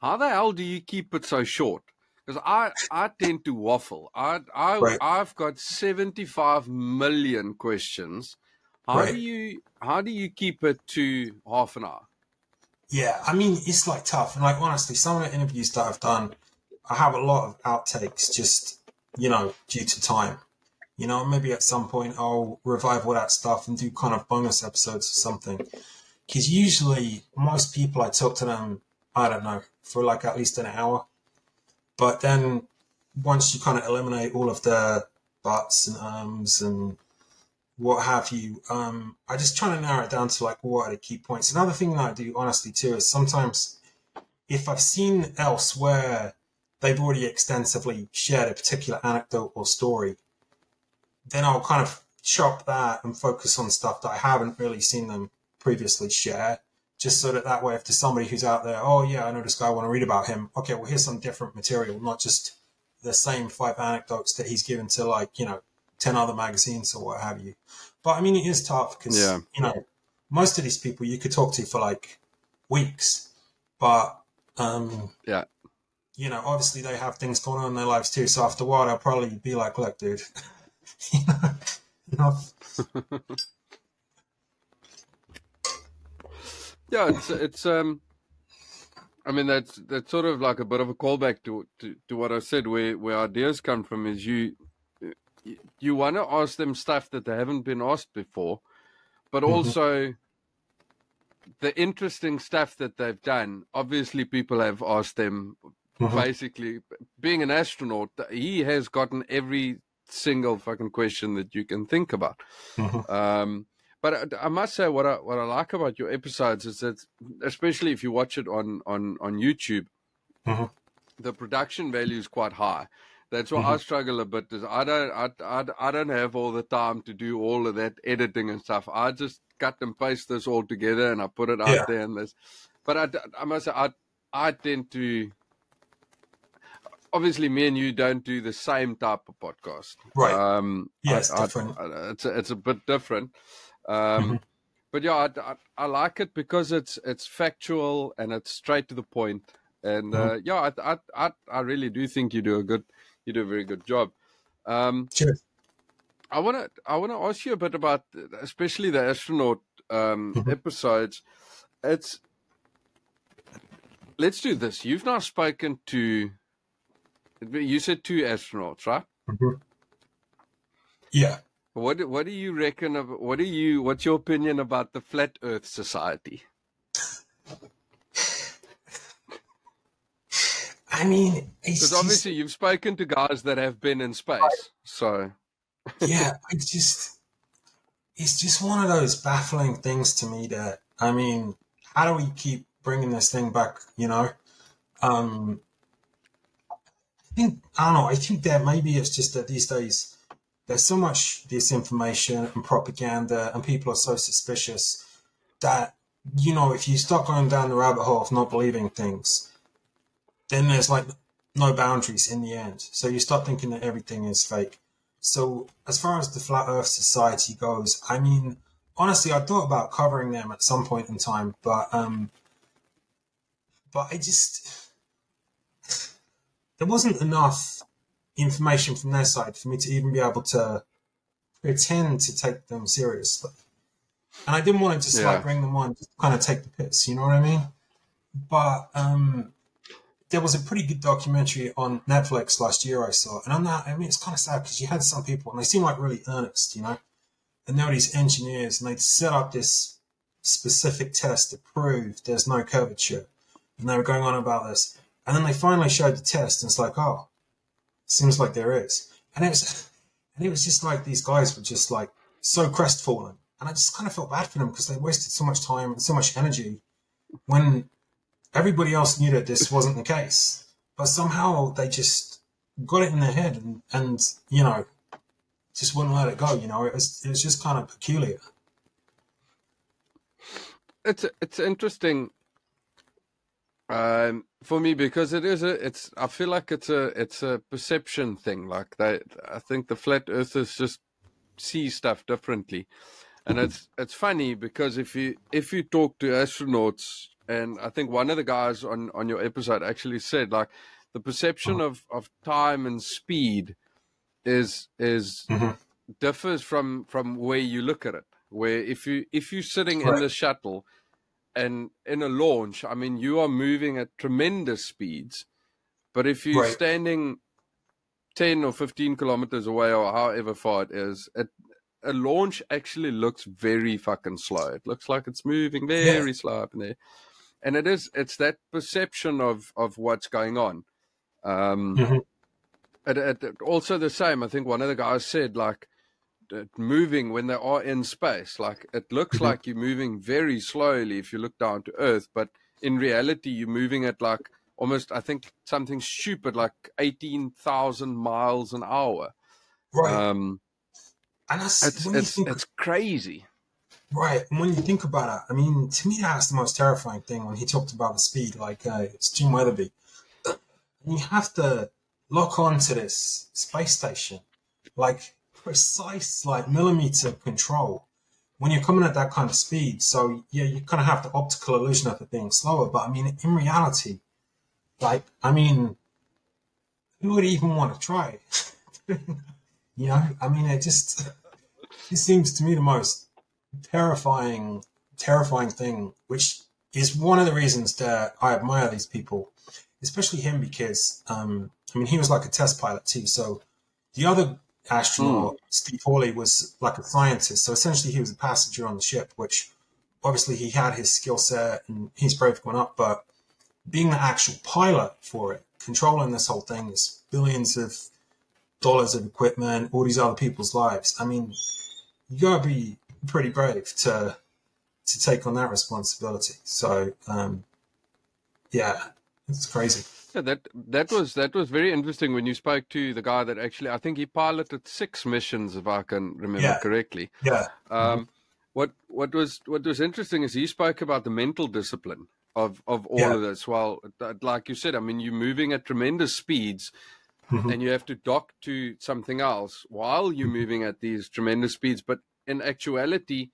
How the hell do you keep it so short? Because I I tend to waffle. I I Right. I've got seventy five million questions. How do you how do you keep it to half an hour? Yeah, I mean, it's like tough. And like, honestly, some of the interviews that I've done, I have a lot of outtakes just, you know, due to time. You know, maybe at some point I'll revive all that stuff and do kind of bonus episodes or something. Because usually most people, I talk to them, I don't know, for like at least an hour. But then once you kind of eliminate all of the buts and ums and what have you, um, I just try to narrow it down to like what are the key points. Another thing that I do honestly too is sometimes if I've seen elsewhere they've already extensively shared a particular anecdote or story, then I'll kind of chop that and focus on stuff that I haven't really seen them previously share. Just so that that way, if there's somebody who's out there, oh yeah, I know this guy, I want to read about him. Okay, well here's some different material, not just the same five anecdotes that he's given to like you know ten other magazines or what have you. But I mean, it is tough because Yeah. you know most of these people you could talk to for like weeks, but um, Yeah. You know, obviously they have things going on in their lives too. So after a while, they'll probably be like, "Look, dude, you know, enough." Yeah, it's it's um, I mean that's that's sort of like a bit of a callback to to, to what I said, where where ideas come from is you you, want to ask them stuff that they haven't been asked before, but Mhm. also the interesting stuff that they've done. Obviously, people have asked them. Mhm. Basically, being an astronaut, he has gotten every single fucking question that you can think about. Mhm. Um, but I, I must say, what I what I like about your episodes is that, especially if you watch it on on on YouTube, Mhm. the production value is quite high. That's why I struggle a bit. Is I don't I, I, I don't have all the time to do all of that editing and stuff. I just cut and paste this all together and I put it out Yeah. there and this. But I, I must say I I tend to obviously me and you don't do the same type of podcast. Right. Um, it's I- different. I- it's a, it's a bit different. Um, Mhm. But yeah, I, I, I like it because it's it's factual and it's straight to the point. And uh, Mm-hmm. yeah, I, I I I really do think you do a good you do a very good job. Um, Cheers. I want to I want to ask you a bit about especially the astronaut um, Mhm. episodes. It's let's do this. You've now spoken to you said two astronauts, right? Yeah. What do- what do you reckon of what do you what's your opinion about the Flat Earth Society? I mean, it's Because just, obviously you've spoken to guys that have been in space, so yeah, I just, it's just one of those baffling things to me that, I mean, how do we keep bringing this thing back, you know? Um, I think, I don't know, I think that maybe it's just that these days there's so much disinformation and propaganda and people are so suspicious that, you know, if you start going down the rabbit hole of not believing things, then there's like no boundaries in the end. So you start thinking that everything is fake. So as far as the Flat Earth Society goes, I mean, honestly, I thought about covering them at some point in time, but um, but I just there wasn't enough information from their side for me to even be able to pretend to take them seriously. And I didn't want to just Yeah. like bring them on, just kind of take the piss, you know what I mean? But um, there was a pretty good documentary on Netflix last year I saw, and on that, I mean, it's kind of sad because you had some people and they seemed like really earnest, you know, and they were these engineers and they'd set up this specific test to prove there's no curvature, and they were going on about this, and then they finally showed the test, and it's like, oh, seems like there is, and it was, and it was just like these guys were just like so crestfallen, and I just kind of felt bad for them because they wasted so much time and so much energy when everybody else knew that this wasn't the case, but somehow they just got it in their head and, and you know, just wouldn't let it go. You know, it was it was just kind of peculiar. it's it's interesting um for me because it is a it's i feel like it's a it's a perception thing like they i think the flat earthers just see stuff differently. And it's it's funny because if you if you talk to astronauts and i think one of the guys on on your episode actually said like the perception of of time and speed is is Mhm. differs from from where you look at it. Where if you if you're sitting in the shuttle and in a launch i mean you are moving at tremendous speeds but if you're Right. standing 10 or 15 kilometers away or however far it is it a launch actually looks very fucking slow. It looks like it's moving very slow up in there. And it is it's that perception of of what's going on. Um Mhm. it, it, also the same. I think one of the guys said like moving when they are in space like it looks Mhm. like you're moving very slowly if you look down to earth but in reality you're moving at like almost i think something stupid like 18000 miles an hour Right. um and that's it's it's think it's crazy right. And when you think about it, I mean, to me that's the most terrifying thing when he talked about the speed. Like uh, it's Jim Wetherbee, and you have to lock on to this space station, like precise, like millimeter control. When you're coming at that kind of speed, so yeah, you kind of have the optical illusion of it being slower. But I mean, in reality, like I mean, who would even want to try? you know, I mean, it just it seems to me the most terrifying, terrifying thing, which is one of the reasons that I admire these people, especially him because um, I mean, he was like a test pilot too. So the other astronaut, Steve Hawley, was like a scientist. So essentially, he was a passenger on the ship, which obviously he had his skill set and he's brave going up, but being the actual pilot for it, controlling this whole thing, is billions of dollars of equipment, all these other people's lives. I mean, you gotta be pretty brave to to take on that responsibility. So, um, yeah, it's crazy. Yeah, that that was that was very interesting when you spoke to the guy that actually I think he piloted six missions if I can remember Yeah. correctly. Yeah, Um, what what was what was interesting is he spoke about the mental discipline of of all Yeah. of this. Well, th- like you said, I mean, you're moving at tremendous speeds, Mhm. and you have to dock to something else while you're Mm-hmm. moving at these tremendous speeds. But in actuality,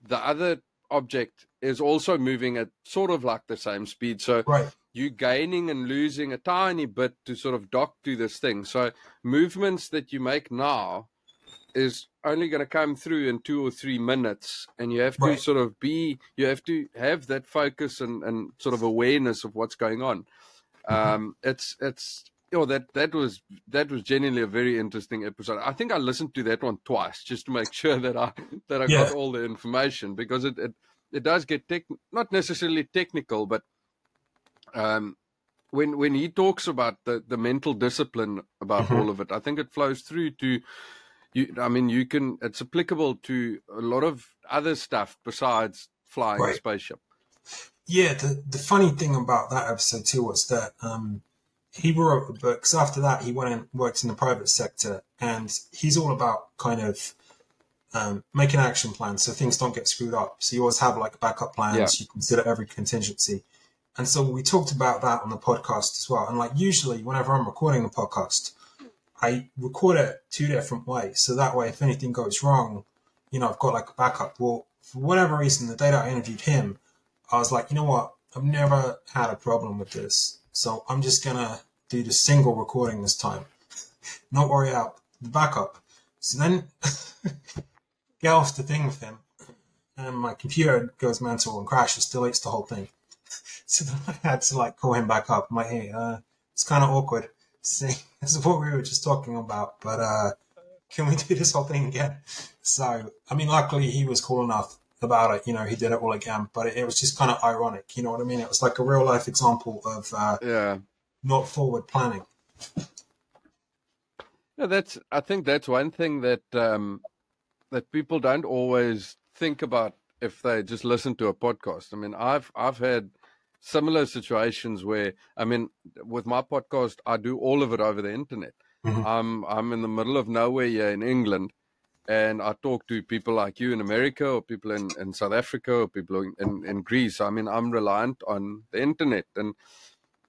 the other object is also moving at sort of like the same speed. So Right. You're gaining and losing a tiny bit to sort of dock to this thing. So movements that you make now is only going to come through in two or three minutes, and you have to Right. sort of be, you have to have that focus and, and sort of awareness of what's going on. Mm-hmm. Um, it's it's you know that that was that was genuinely a very interesting episode. I think I listened to that one twice just to make sure that I that I Yeah. got all the information because it it, it does get tech, not necessarily technical, but um, when when he talks about the, the mental discipline about Mhm. all of it, I think it flows through to you. I mean, you can it's applicable to a lot of other stuff besides flying a spaceship. Yeah, the, the funny thing about that episode too was that um, he wrote the books. After that, he went and worked in the private sector, and he's all about kind of um, making action plans so things don't get screwed up. So you always have like backup plans. Yeah. You consider every contingency, and so we talked about that on the podcast as well. And like usually, whenever I'm recording a podcast, I record it two different ways. So that way, if anything goes wrong, you know, I've got like a backup. Well, for whatever reason, the day that I interviewed him, I was like, you know what? I've never had a problem with this. So I'm just going to do the single recording this time. Not worry about the backup. So then get off the thing with him. And my computer goes mental and crashes, deletes the whole thing. So then I had to like call him back up. I'm like, hey, uh, it's kind of awkward. See, this is what we were just talking about, but uh, can we do this whole thing again? So, I mean, luckily he was cool enough about it. You know, he did it all again, but it, it was just kind of ironic. You know what I mean? It was like a real life example of uh, Yeah. not forward planning. Yeah, that's. I think that's one thing that um, that people don't always think about if they just listen to a podcast. I mean, I've I've had similar situations where I mean, with my podcast, I do all of it over the internet. Mhm. I'm I'm in the middle of nowhere here in England, and I talk to people like you in America, or people in, in South Africa, or people in, in, in Greece. I mean, I'm reliant on the internet, and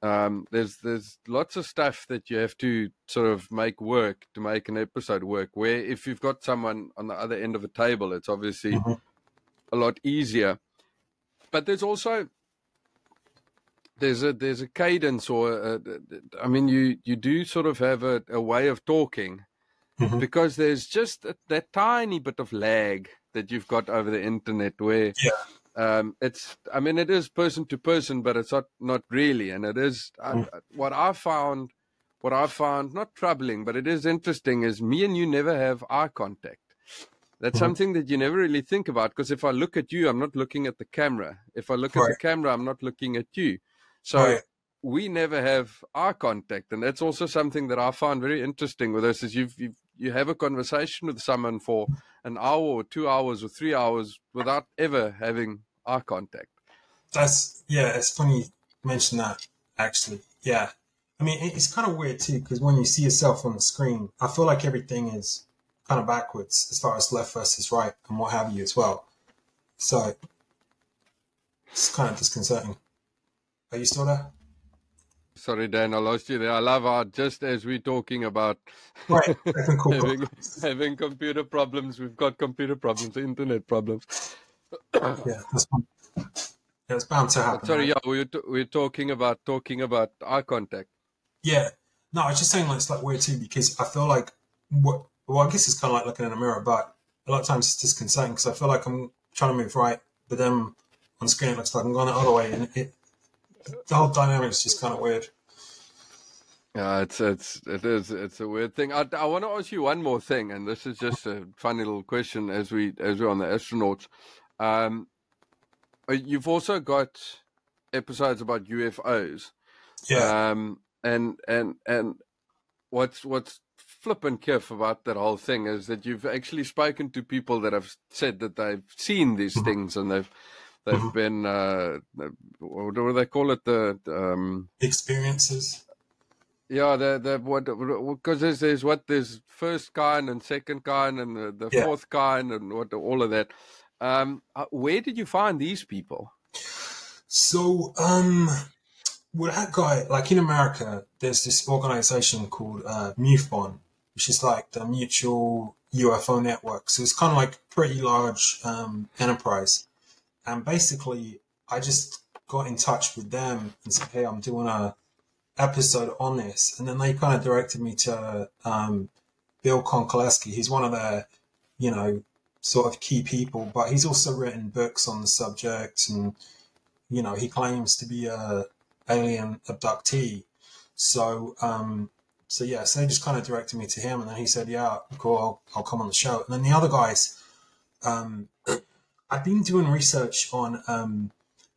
um, there's there's lots of stuff that you have to sort of make work to make an episode work. Where if you've got someone on the other end of a table, it's obviously Mhm. a lot easier. But there's also there's a there's a cadence, or a, I mean, you you do sort of have a, a way of talking Mhm. because there's just a, that tiny bit of lag that you've got over the internet where Yeah. um, it's I mean it is person to person, but it's not not really, and it is Mm. I, what I found. What I found not troubling, but it is interesting, is me and you never have eye contact. That's Mhm. something that you never really think about because if I look at you, I'm not looking at the camera. If I look at the camera, I'm not looking at you. So Right. we never have eye contact, and that's also something that I find very interesting with us. Is you've, you've you have a conversation with someone for an hour or two hours or three hours without ever having eye contact. That's yeah. It's funny you mention that. Actually, yeah. I mean, it's kind of weird too because when you see yourself on the screen, I feel like everything is kind of backwards as far as left versus right and what have you as well. So it's kind of disconcerting. Are you still there? Sorry, Dan, I lost you there. I love how just as we're talking about Right. Having, having computer problems, we've got computer problems, internet problems. Yeah, that's. Yeah, it's bound to happen. Sorry, right? yeah, we were, t- we were talking about talking about eye contact. Yeah. No, I was just saying like it's like weird too because I feel like what well I guess it's kind of like looking in a mirror, but a lot of times it's disconcerting because I feel like I'm trying to move right, but then on screen it looks like I'm going the other way, and it the whole dynamic is just kind of weird. Yeah, it's it's it is it's a weird thing. I, I want to ask you one more thing, and this is just a funny little question as we as we're on the astronauts. Um, uh, you've also got episodes about UFOs. Yeah. Um, and and and what's what's flippant kiff about that whole thing is that you've actually spoken to people that have said that they've seen these Mhm. things and they've they've Mhm. been uh, what do they call it the um Experiences. yeah, the the what because there's there's what there's first kind and second kind and the, the Yeah. fourth kind and what all of that. Um, uh, where did you find these people? So, um, well, that guy, like in America, there's this organization called uh, MUFON, which is like the Mutual UFO Network. So it's kind of like pretty large um, enterprise. And basically, I just got in touch with them and said, "Hey, I'm doing a episode on this," and then they kind of directed me to um, Bill Konkolesky. He's one of the, you know, sort of key people, but he's also written books on the subject, and you know, he claims to be a alien abductee. So, um, so yeah, so they just kind of directed me to him, and then he said, "Yeah, cool, I'll, I'll come on the show." And then the other guys, um, I've been doing research on,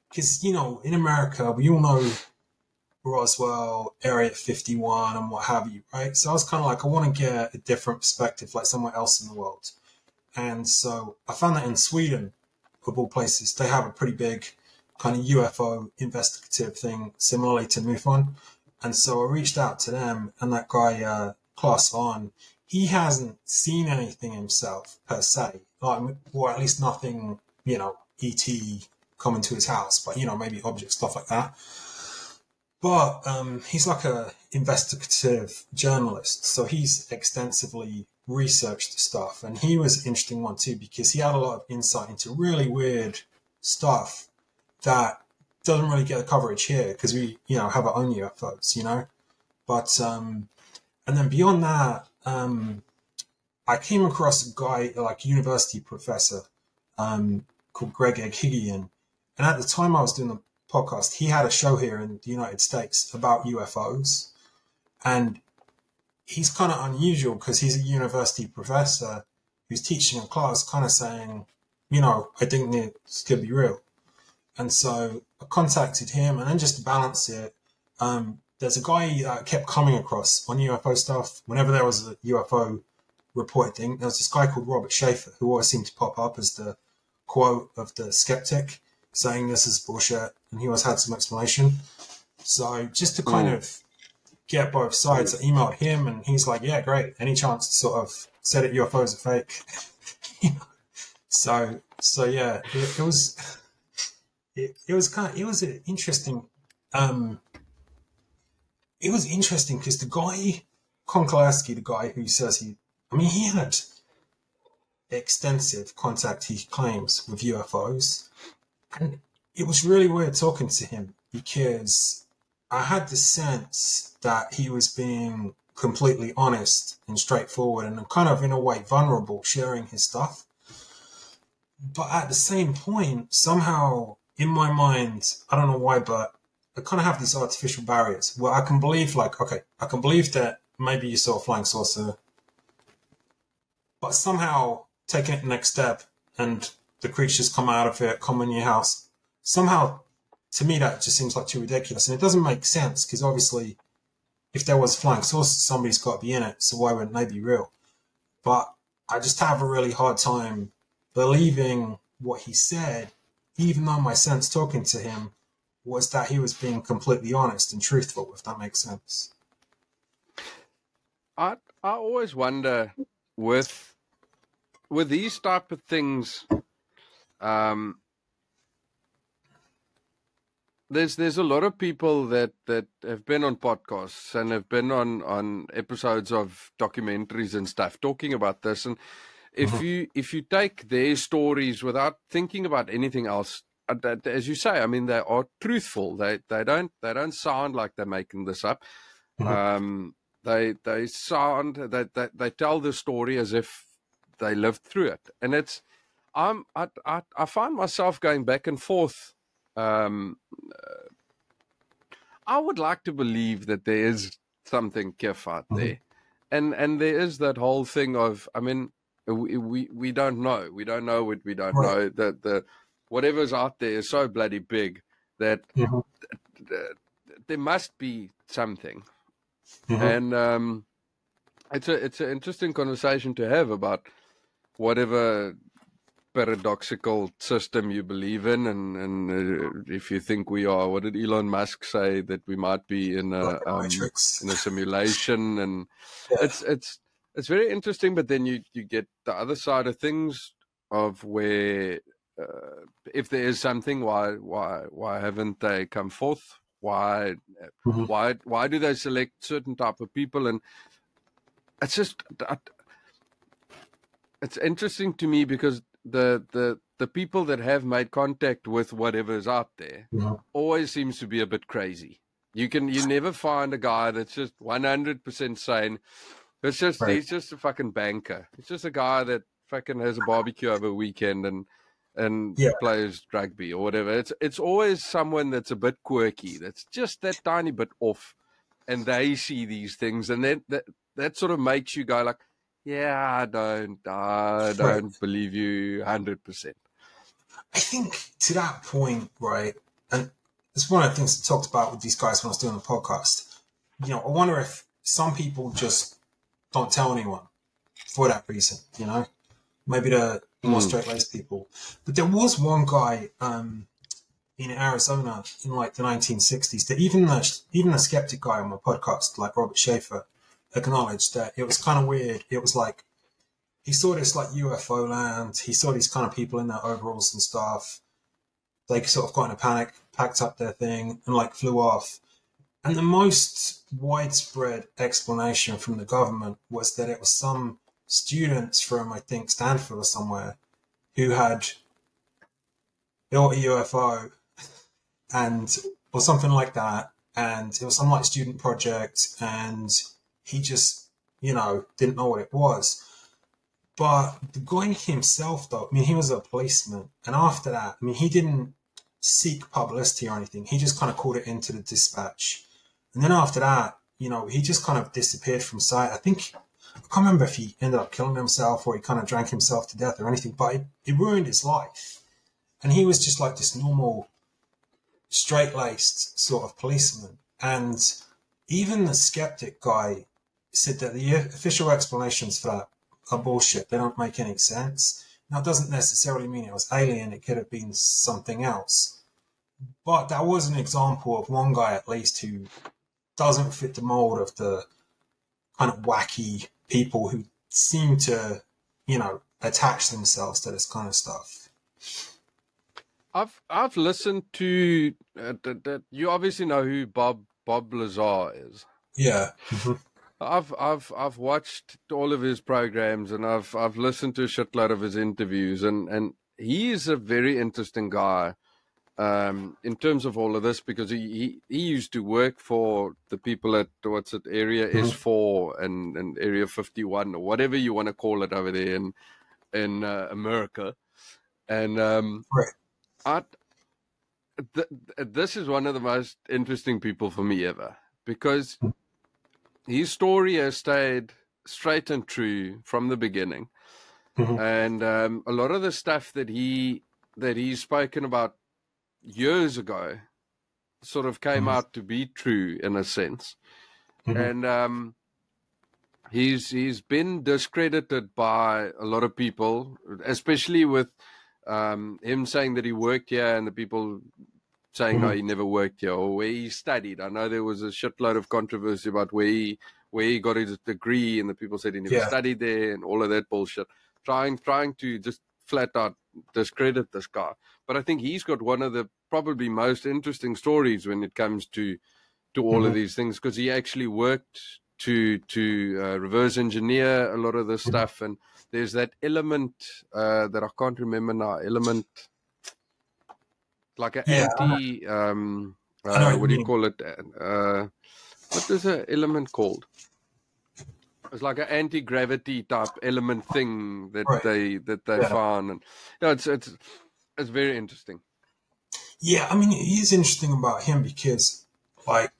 because you know, in America, we all know Roswell, Area 51, and what have you, right? So I was kind of like, I want to get a different perspective, like somewhere else in the world. And so I found that in Sweden, of all places, they have a pretty big kind of UFO investigative thing, similarly to MUFON. And so I reached out to them, and that guy, uh, Clas Svahn, he hasn't seen anything himself per se, like, or at least nothing, you know, ET coming to his house, but you know, maybe objects, stuff like that. But um, he's like a investigative journalist, so he's extensively researched stuff, and he was an interesting one too because he had a lot of insight into really weird stuff that doesn't really get the coverage here because we, you know, have our own UFOs, you know. But um, and then beyond that, um, I came across a guy like university professor um, called Greg Eghigian, and at the time I was doing the podcast, he had a show here in the United States about UFOs, and he's kind of unusual because he's a university professor who's teaching a class, kind of saying, you know, I think this could be real. And so I contacted him, and then just to balance it, um, there's a guy that I kept coming across on UFO stuff. Whenever there was a UFO reported thing, there was this guy called Robert Sheaffer who always seemed to pop up as the quote of the skeptic saying this is bullshit, and he always had some explanation. So just to kind Mm. of get both sides, I emailed him, and he's like, "Yeah, great. Any chance to sort of say that UFOs are fake?" You know? So so yeah, it, it was it, it was kind of, it was an interesting um it was interesting because the guy Konkolesky, the guy who says he I mean he had extensive contact he claims with UFOs and it was really weird talking to him because I had the sense that he was being completely honest and straightforward and kind of in a way vulnerable sharing his stuff. But at the same point, somehow in my mind, I don't know why, but I kind of have these artificial barriers where I can believe, like, okay, I can believe that maybe you saw a flying saucer, but somehow taking it the next step and the creatures come out of it, come in your house, somehow to me that just seems like too ridiculous. And it doesn't make sense because obviously, if there was flying saucers, somebody's got to be in it, so why wouldn't they be real? But I just have a really hard time believing what he said, even though my sense talking to him was that he was being completely honest and truthful, if that makes sense. I I always wonder with with these type of things. Um, there's there's a lot of people that that have been on podcasts and have been on on episodes of documentaries and stuff talking about this and if Mhm. you if you take their stories without thinking about anything else uh, as you say i mean they are truthful they they don't they don't sound like they're making this up Mhm. um they they sound they, they they tell the story as if they lived through it and it's i'm i i, I find myself going back and forth um uh, i would like to believe that there is something kif out Mhm. there and and there is that whole thing of i mean we we, we don't know we don't know what we don't Right. know that the whatever's out there is so bloody big that Mhm. th- there must be something Mhm. and um, it's a it's an interesting conversation to have about whatever paradoxical system you believe in, and and uh, if you think we are, what did Elon Musk say that we might be in a um, in a simulation, and Yeah. it's it's it's very interesting. But then you you get the other side of things of where uh, if there is something, why why why haven't they come forth? Why Mhm. why why do they select certain type of people? And it's just that- it's interesting to me because the the the people that have made contact with whatever is out there Mhm. always seems to be a bit crazy. You can you never find a guy that's just one hundred percent sane. It's just Right. he's just a fucking banker. He's just a guy that fucking has a barbecue over a weekend and and Yeah. plays rugby or whatever. It's it's always someone that's a bit quirky, that's just that tiny bit off, and they see these things, and then that that sort of makes you go like, yeah, I don't, I don't believe you hundred percent. I think to that point, right, and it's one of the things I talked about with these guys when I was doing the podcast. You know, I wonder if some people just don't tell anyone for that reason, you know? Maybe the more Mm. straight laced people. But there was one guy um, in Arizona in like the 1960s that even the, even the skeptic guy on my podcast, like Robert Sheaffer, acknowledged that it was kind of weird. It was like, he saw this like UFO land. He saw these kind of people in their overalls and stuff. They sort of got in a panic, packed up their thing, and like flew off. And the most widespread explanation from the government was that it was some students from, I think, Stanford or somewhere who had built a UFO and or something like that. And it was some like student project, and he just, you know, didn't know what it was. But the guy himself, though, I mean, he was a policeman. And after that, I mean, he didn't seek publicity or anything. He just kind of called it into the dispatch. And then after that, you know, he just kind of disappeared from sight. I think, I can't remember if he ended up killing himself or he kind of drank himself to death or anything, but it, it ruined his life. And he was just like this normal, straight laced sort of policeman. And even the skeptic guy said that the official explanations for that are bullshit. They don't make any sense. Now, it doesn't necessarily mean it was alien. It could have been something else. But that was an example of one guy, at least, who doesn't fit the mold of the kind of wacky people who seem to, you know, attach themselves to this kind of stuff. I've I've listened to uh, that, that you obviously know who Bob Bob Lazar is. Yeah. I've I've I've watched all of his programs and I've I've listened to a shitload of his interviews and and he is a very interesting guy um, in terms of all of this because he, he he used to work for the people at what's it Area Mhm. S four and and Area fifty one or whatever you want to call it over there in in uh, America and um, Right. I th- th- this is one of the most interesting people for me ever because his story has stayed straight and true from the beginning, Mhm. and um, a lot of the stuff that he that he's spoken about years ago sort of came Mhm. out to be true in a sense, Mhm. and um, he's he's been discredited by a lot of people, especially with um, him saying that he worked here and the people saying no, Mhm. he never worked here or where he studied. I know there was a shitload of controversy about where he where he got his degree, and the people said he never Yeah. studied there, and all of that bullshit. Trying trying to just flat out discredit this guy. But I think he's got one of the probably most interesting stories when it comes to to all of Mhm. these things because he actually worked to to uh, reverse engineer a lot of this Mhm. stuff and there's that element uh, that I can't remember now element like an Yeah, anti. Um, uh, what, what do you mean. call it uh what is an element called it's like an anti-gravity type element thing that Right. they that they Yeah. found and yeah it's it's it's very interesting Yeah, I mean, it is interesting about him because, like,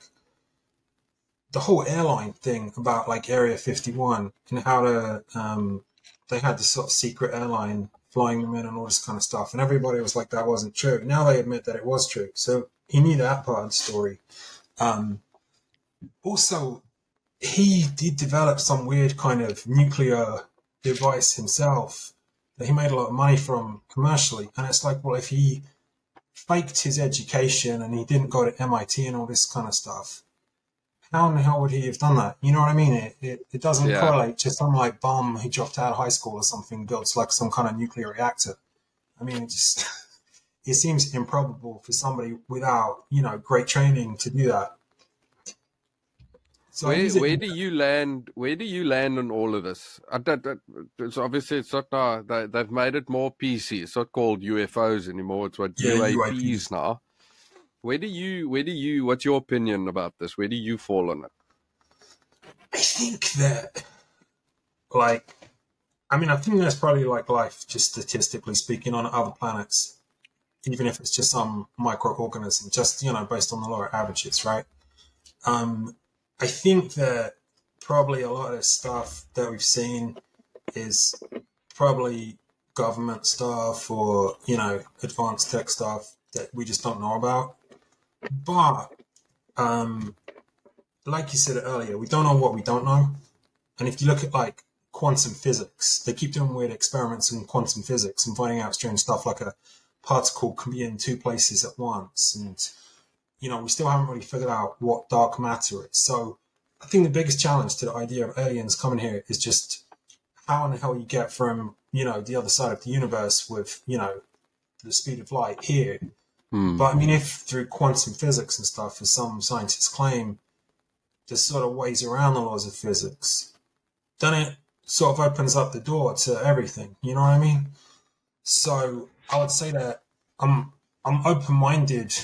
the whole airline thing about like Area 51 and how to, um, they had this sort of secret airline flying them in and all this kind of stuff, and everybody was like that wasn't true. Now they admit that it was true, so he knew that part of the story. Um, also, he did develop some weird kind of nuclear device himself that he made a lot of money from commercially, and it's like, well, if he faked his education and he didn't go to MIT and all this kind of stuff. How in the hell would he have done that? You know what I mean? It, it, it doesn't Yeah. correlate to some like bum who dropped out of high school or something builds like some kind of nuclear reactor. I mean, it just it seems improbable for somebody without you know great training to do that. So where where do you land? Where do you land on all of this? I, it's obviously it's not now. They, they've made it more PC. It's not called UFOs anymore. It's what yeah, UAPs, UAPs now. Where do you? Where do you? What's your opinion about this? Where do you fall on it? I think that, like, I mean, I think there's probably like life, just statistically speaking, on other planets, even if it's just some microorganism, just you know, based on the lower averages, right? Um, I think that probably a lot of stuff that we've seen is probably government stuff or you know advanced tech stuff that we just don't know about. But um, like you said earlier, we don't know what we don't know. And if you look at like quantum physics, they keep doing weird experiments in quantum physics and finding out strange stuff like a particle can be in two places at once and you know, we still haven't really figured out what dark matter is. So I think the biggest challenge to the idea of aliens coming here is just how in the hell you get from, you know, the other side of the universe with, you know, the speed of light here. Mm. But I mean, if through quantum physics and stuff, as some scientists claim, there's sort of ways around the laws of physics, then it sort of opens up the door to everything. You know what I mean? So I would say that I'm I'm open minded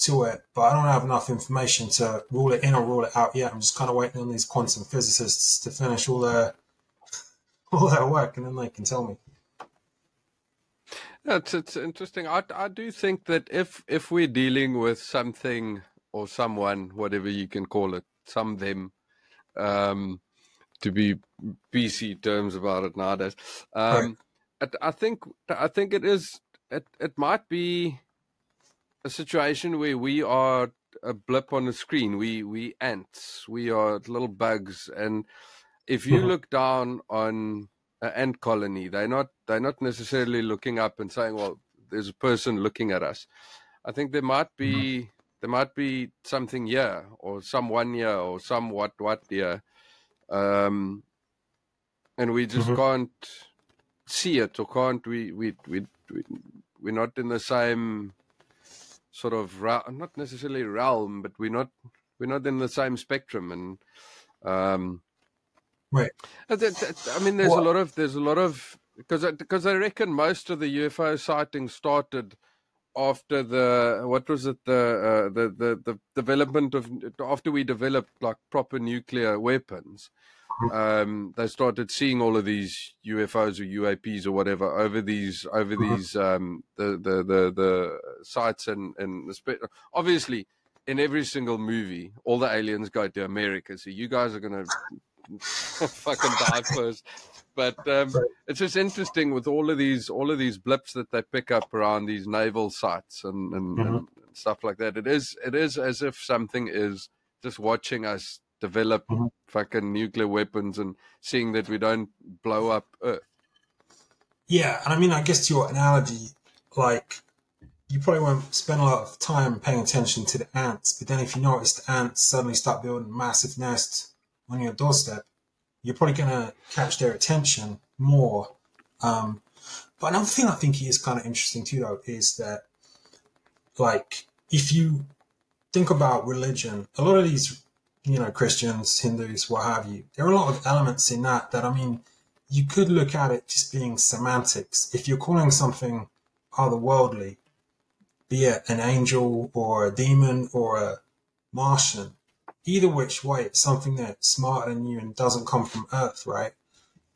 to it, but I don't have enough information to rule it in or rule it out yet. I'm just kind of waiting on these quantum physicists to finish all their all their work, and then they can tell me. It's, it's interesting. I, I do think that if if we're dealing with something or someone, whatever you can call it, some them, um, to be PC terms about it nowadays, um, right. I, I think I think it is. It it might be a situation where we are a blip on the screen. We we ants. We are little bugs, and if you mm-hmm. look down on an ant colony, they're not they're not necessarily looking up and saying, "Well, there's a person looking at us." I think there might be mm-hmm. there might be something here, or someone here, or some what what here, um, and we just mm-hmm. can't see it, or can't we we we, we we're not in the same sort of not necessarily realm, but we're not we're not in the same spectrum, and um, right. I mean, there's a lot of there's a lot of because because I reckon most of the UFO sightings started after the what was it the uh, the, the the development of after we developed like proper nuclear weapons um, they started seeing all of these UFOs or UAPs or whatever over these over uh-huh. these um, the, the the the sites and and the obviously in every single movie all the aliens go to America so you guys are gonna fucking die first but um, it's just interesting with all of these all of these blips that they pick up around these naval sites and and, mm-hmm. and stuff like that it is it is as if something is just watching us develop mm-hmm. fucking nuclear weapons and seeing that we don't blow up Earth. Yeah, and I mean, I guess to your analogy, like you probably won't spend a lot of time paying attention to the ants, but then if you notice the ants suddenly start building massive nests on your doorstep, you're probably going to catch their attention more. Um, but another thing I think is kind of interesting too, though, is that like if you think about religion, a lot of these you know, Christians, Hindus, what have you. There are a lot of elements in that that, I mean, you could look at it just being semantics. If you're calling something otherworldly, be it an angel or a demon or a Martian, either which way, it's something that's smarter than you and doesn't come from Earth, right?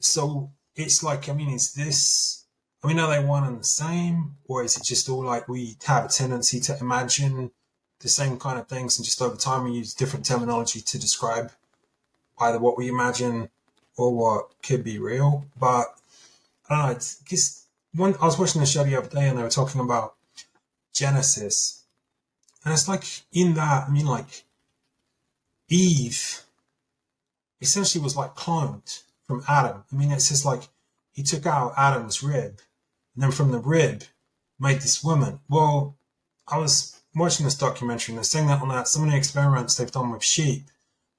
So it's like, I mean, is this, I mean, are they one and the same? Or is it just all like we have a tendency to imagine the same kind of things, and just over time we use different terminology to describe either what we imagine or what could be real. But I don't know. It's just one. I was watching the show the other day, and they were talking about Genesis, and it's like in that. I mean, like Eve essentially was like cloned from Adam. I mean, it says like he took out Adam's rib, and then from the rib made this woman. Well, I was watching this documentary and they're saying that on that some of the experiments they've done with sheep,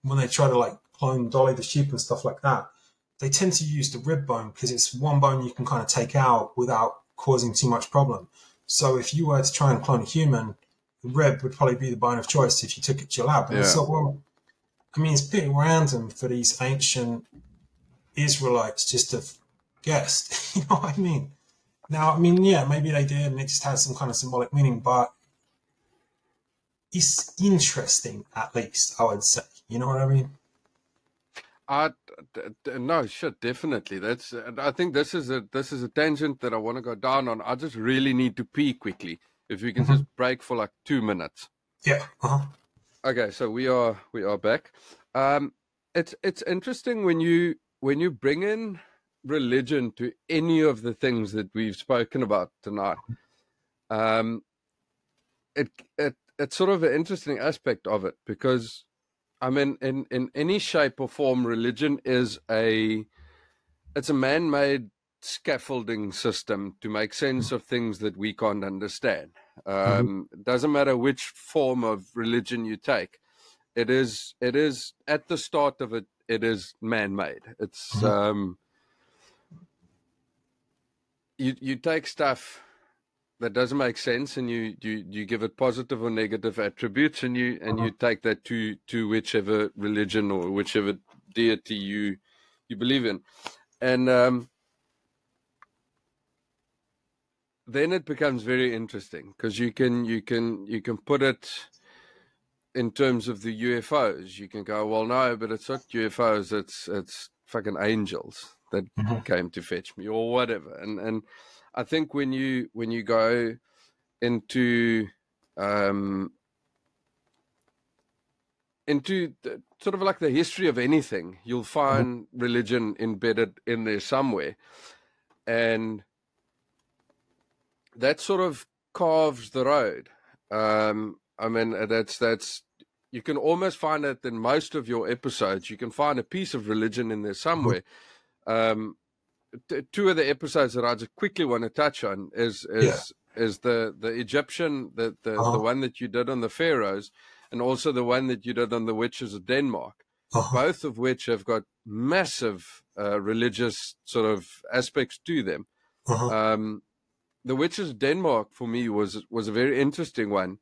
when they try to like clone Dolly the sheep and stuff like that, they tend to use the rib bone because it's one bone you can kind of take out without causing too much problem. So if you were to try and clone a human, the rib would probably be the bone of choice if you took it to your lab. And Yeah. so, well, I mean, it's pretty random for these ancient Israelites just to guess. you know what I mean? Now, I mean, yeah, maybe they did, and it just has some kind of symbolic meaning, but it's interesting, at least I would say. You know what I mean? D- no sure, definitely. That's. I think this is a this is a tangent that I want to go down on. I just really need to pee quickly. If we can just break for like two minutes. Yeah. Uh-huh. Okay, so we are we are back. Um, it's it's interesting when you when you bring in religion to any of the things that we've spoken about tonight. Um, it it it's sort of an interesting aspect of it because, I mean, in in any shape or form, religion is a it's a man-made scaffolding system to make sense of things that we can't understand. Um, it doesn't matter which form of religion you take. It is it is at the start of it. It is man-made. It's Mhm. um, you you take stuff that doesn't make sense and you you you give it positive or negative attributes and you and you take that to to whichever religion or whichever deity you you believe in and um then it becomes very interesting because you can you can you can put it in terms of the UFOs you can go well no but it's not UFOs it's it's fucking angels that Mhm. came to fetch me or whatever. And and I think when you when you go into um into the, sort of like the history of anything you'll find religion embedded in there somewhere. And that sort of carves the road um i mean uh, that's that's you can almost find it in most of your episodes you can find a piece of religion in there somewhere um t- two of the episodes that I just quickly want to touch on is is is the the Egyptian the the, Uh-huh. the one that you did on the pharaohs and also the one that you did on the witches of Denmark Uh-huh. both of which have got massive uh, religious sort of aspects to them Uh-huh. um the witches Denmark for me was was a very interesting one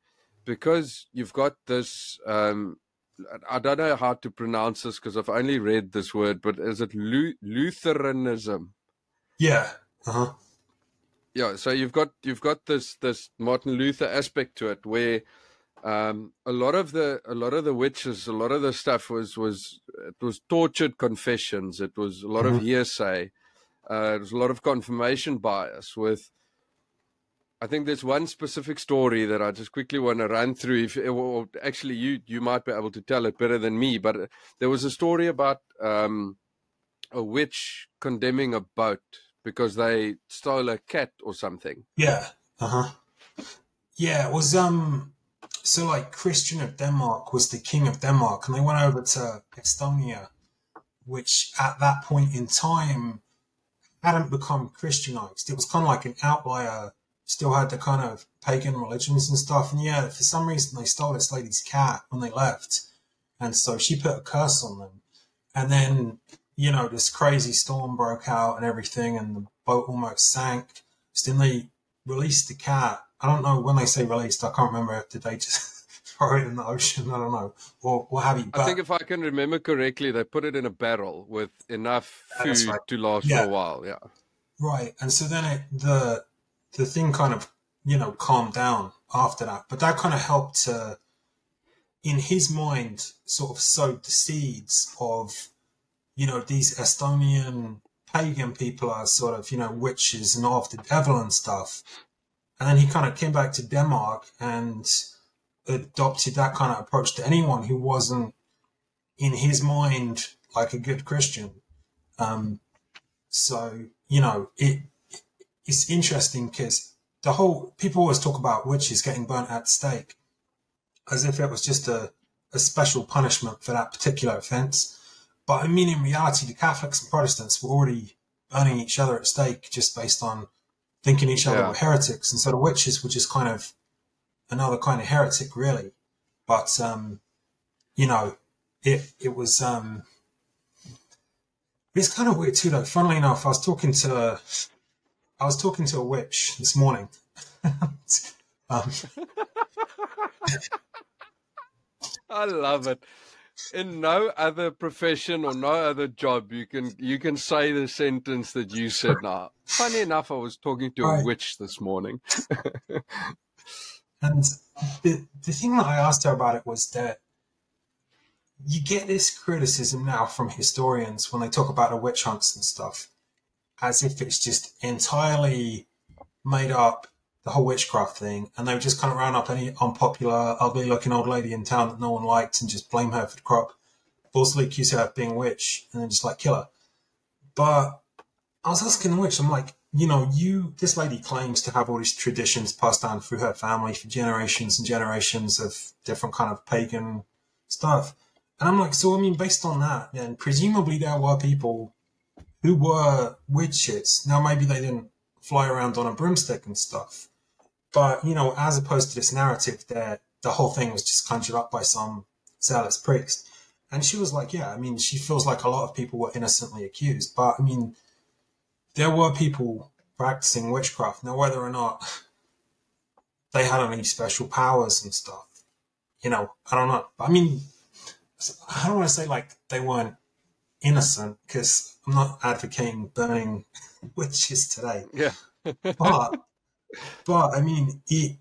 because you've got this um I don't know how to pronounce this because I've only read this word, but is it Lu- Lutheranism? Yeah. Uh-huh. yeah so you've got you've got this this martin luther aspect to it where um a lot of the a lot of the witches a lot of the stuff was was it was tortured confessions it was a lot of hearsay uh it was a lot of confirmation bias with I think there's one specific story that I just quickly want to run through. If or actually, you you might be able to tell it better than me, but uh, there was a story about um, a witch condemning a boat because they stole a cat or something. Yeah. Uh-huh. Yeah, it was um so like Christian of Denmark was the king of Denmark and they went over to Estonia, which at that point in time hadn't become Christianized. It was kind of like an outlier, still had the kind of pagan religions and stuff. And yeah, for some reason they stole this lady's cat when they left. And so she put a curse on them. And then, you know, this crazy storm broke out and everything and the boat almost sank. So then they released the cat. I don't know when they say released. I can't remember if did they just throw it in the ocean. I don't know, or what have you. I think if I can remember correctly, they put it in a barrel with enough food right. to last Yeah. for a while. Yeah. right, and so then it, the the thing kind of you know calmed down after that. But that kind of helped to, in his mind, sort of sowed the seeds of, you know, these Estonian pagan people are sort of you know witches and of the devil and stuff. And then he kind of came back to Denmark and adopted that kind of approach to anyone who wasn't, in his mind, like a good Christian. Um, so you know, it it's interesting because the whole people always talk about witches getting burnt at stake as if it was just a, a special punishment for that particular offence. But I mean, in reality, the Catholics and Protestants were already burning each other at stake just based on thinking each other Yeah. were heretics, and so the witches were just kind of another kind of heretic, really. But um, you know, it it was um, it's kind of weird too, though. Funnily enough, I was talking to I was talking to a witch this morning. um, I love it. In no other profession or no other job, you can you can say the sentence that you said. Now, funny enough, I was talking to a witch this morning. And the, the thing that I asked her about it was that you get this criticism now from historians when they talk about the witch hunts and stuff, as if it's just entirely made up, the whole witchcraft thing, and they would just kind of round up any unpopular, ugly looking old lady in town that no one liked and just blame her for the crop, falsely accuse her of being a witch, and then just like kill her. But I was asking the witch, I'm like, you know, you, this lady claims to have all these traditions passed down through her family for generations and generations of different kind of pagan stuff. And I'm like, so I mean, based on that, then presumably there were people who were witches. Now, maybe they didn't fly around on a broomstick and stuff. But, you know, as opposed to this narrative that the whole thing was just conjured up by some zealous priest. And she was like, yeah, I mean, she feels like a lot of people were innocently accused. But, I mean, there were people practicing witchcraft. Now, whether or not they had any special powers and stuff, you know, I don't know. I mean, I don't want to say like they weren't innocent because I'm not advocating burning witches today. Yeah. But, but I mean, it,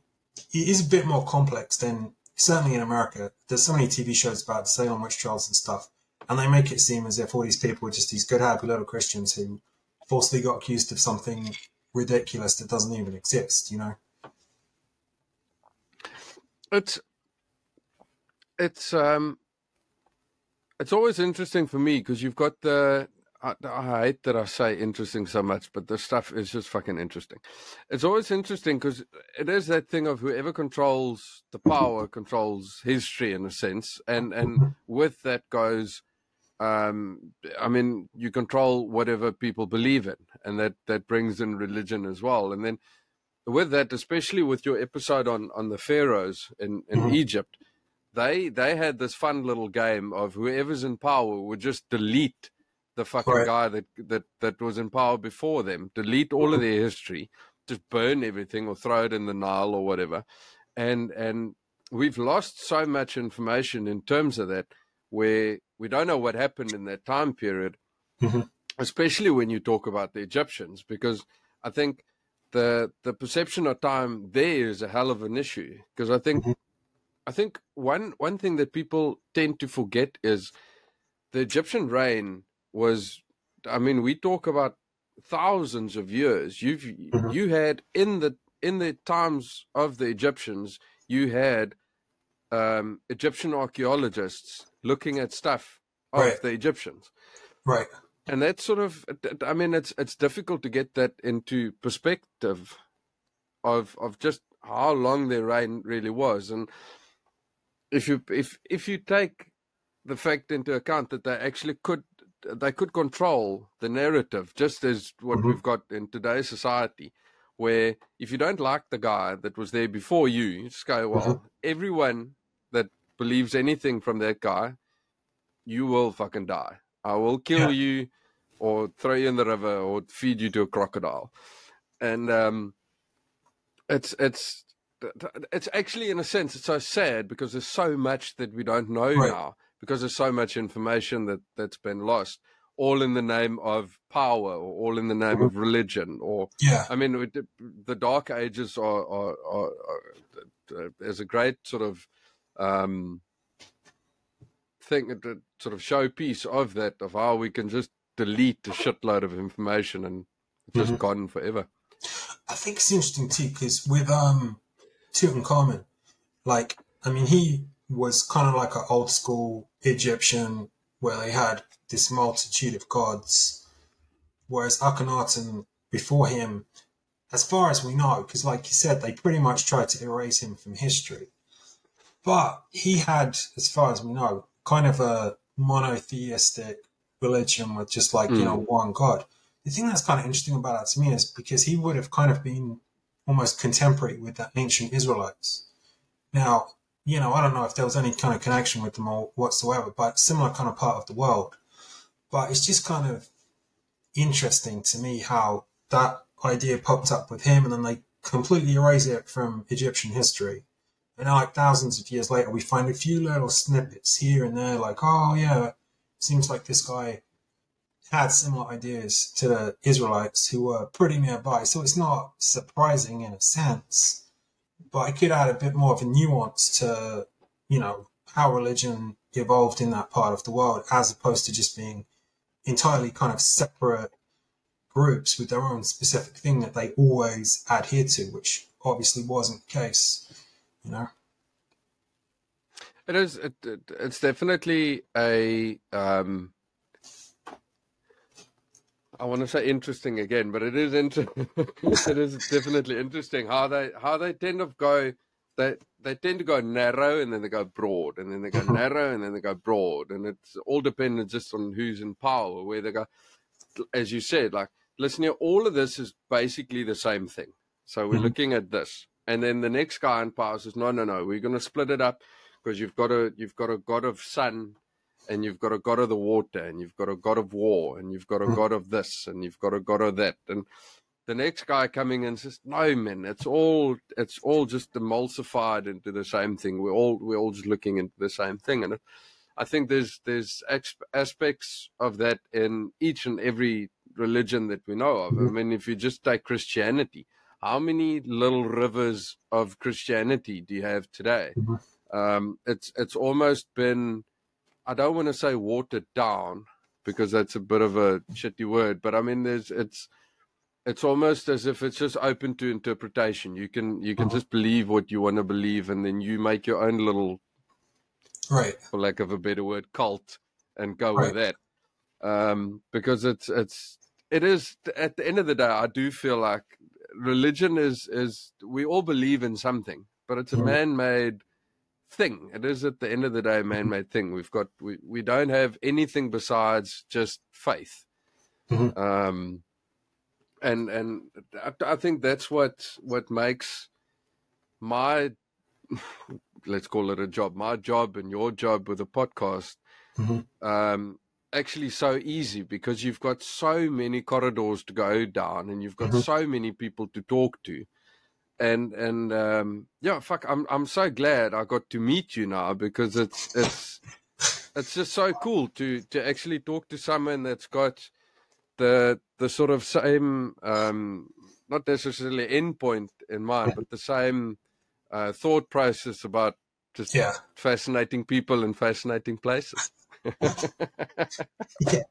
it is a bit more complex than certainly in America. There's so many TV shows about Salem witch trials and stuff, and they make it seem as if all these people are just these good, happy little Christians who falsely got accused of something ridiculous that doesn't even exist. You know? it's it's um it's always interesting for me because you've got the I, I hate that I say interesting so much, but the stuff is just fucking interesting. It's always interesting because it is that thing of whoever controls the power controls history in a sense, and and with that goes, um, I mean, you control whatever people believe in, and that that brings in religion as well, and then with that, especially with your episode on on the pharaohs in in Mhm. Egypt, they they had this fun little game of whoever's in power would just delete the fucking Right. guy that that that was in power before them, delete all of their history, just burn everything or throw it in the Nile or whatever, and and we've lost so much information in terms of that, where we don't know what happened in that time period, Mhm. especially when you talk about the Egyptians, because I think the the perception of time there is a hell of an issue because I think Mhm. I think one one thing that people tend to forget is the Egyptian reign was I mean we talk about thousands of years you've Mhm. you had in the in the times of the Egyptians you had um Egyptian archaeologists looking at stuff of Right. the Egyptians Right. and that's sort of i mean it's it's difficult to get that into perspective of of just how long their reign really was and if you if if you take the fact into account that they actually could they could control the narrative just as what Mhm. we've got in today's society where if you don't like the guy that was there before you you just go well everyone that believes anything from that guy you will fucking die i will kill Yeah. you or throw you in the river or feed you to a crocodile and um it's it's it's actually in a sense it's so sad because there's so much that we don't know Right. now because there's so much information that that's been lost all in the name of power or all in the name of religion or Yeah. I mean, the Dark Ages are, are, are, are uh, there's a great sort of um, thing, a sort of showpiece of that, of how we can just delete a shitload of information and it's just Mhm. gone forever. I think it's interesting too because with um Tutankhamun, like I mean, he was kind of like an old school Egyptian where they had this multitude of gods, whereas Akhenaten before him, as far as we know, because like you said, they pretty much tried to erase him from history, but he had, as far as we know, kind of a monotheistic religion with just like you Mm. know one god. The thing that's kind of interesting about that to me is because he would have kind of been almost contemporary with the ancient Israelites. Now, you know, I don't know if there was any kind of connection with them or whatsoever, but similar kind of part of the world. But it's just kind of interesting to me how that idea popped up with him, and then they completely erase it from Egyptian history. And now, like thousands of years later, we find a few little snippets here and there, like, oh yeah, seems like this guy had similar ideas to the Israelites who were pretty nearby. So it's not surprising in a sense, but I could add a bit more of a nuance to, you know, how religion evolved in that part of the world as opposed to just being entirely kind of separate groups with their own specific thing that they always adhere to, which obviously wasn't the case, you know. It is. It, it, it's definitely a. Um, I want to say interesting again, but it is inter- It is definitely interesting how they how they tend to go. They they tend to go narrow and then they go broad and then they go narrow and then they go broad and it's all dependent just on who's in power where they go. As you said, like listen here, all of this is basically the same thing. So we're mm-hmm. looking at this, and then the next guy in power says, no, no, no, we're going to split it up because you've got a you've got a god of sun and you've got a god of the water and you've got a god of war and you've got a hmm. god of this and you've got a god of that and the next guy coming in says no man it's all it's all just emulsified into the same thing. We're all we're all just looking into the same thing. And i think there's there's aspects of that in each and every religion that we know of. I hmm. mean if you just take christianity how many little rivers of christianity do you have today? Mm-hmm. Um, it's it's almost been I don't want to say watered down because that's a bit of a shitty word, but I mean there's it's it's almost as if it's just open to interpretation. You can you can uh-huh. just believe what you want to believe, and then you make your own little, right, for lack of a better word, cult, and go right. with that. Um, because it's it's it is at the end of the day, I do feel like religion is is we all believe in something, but it's a mm-hmm. man-made thing. It is at the end of the day a man-made thing. We've got we we don't have anything besides just faith. Mm-hmm. Um, and and I, I, think that's what what makes my let's call it a job, my job and your job with a podcast, mm-hmm. um, actually so easy because you've got so many corridors to go down and you've got mm-hmm. so many people to talk to and and um, yeah, fuck, I'm I'm so glad I got to meet you now because it's it's it's just so cool to to actually talk to someone that's got the the sort of same um, not necessarily endpoint in mind, but the same uh, thought process about just yeah. fascinating people and fascinating places. yeah,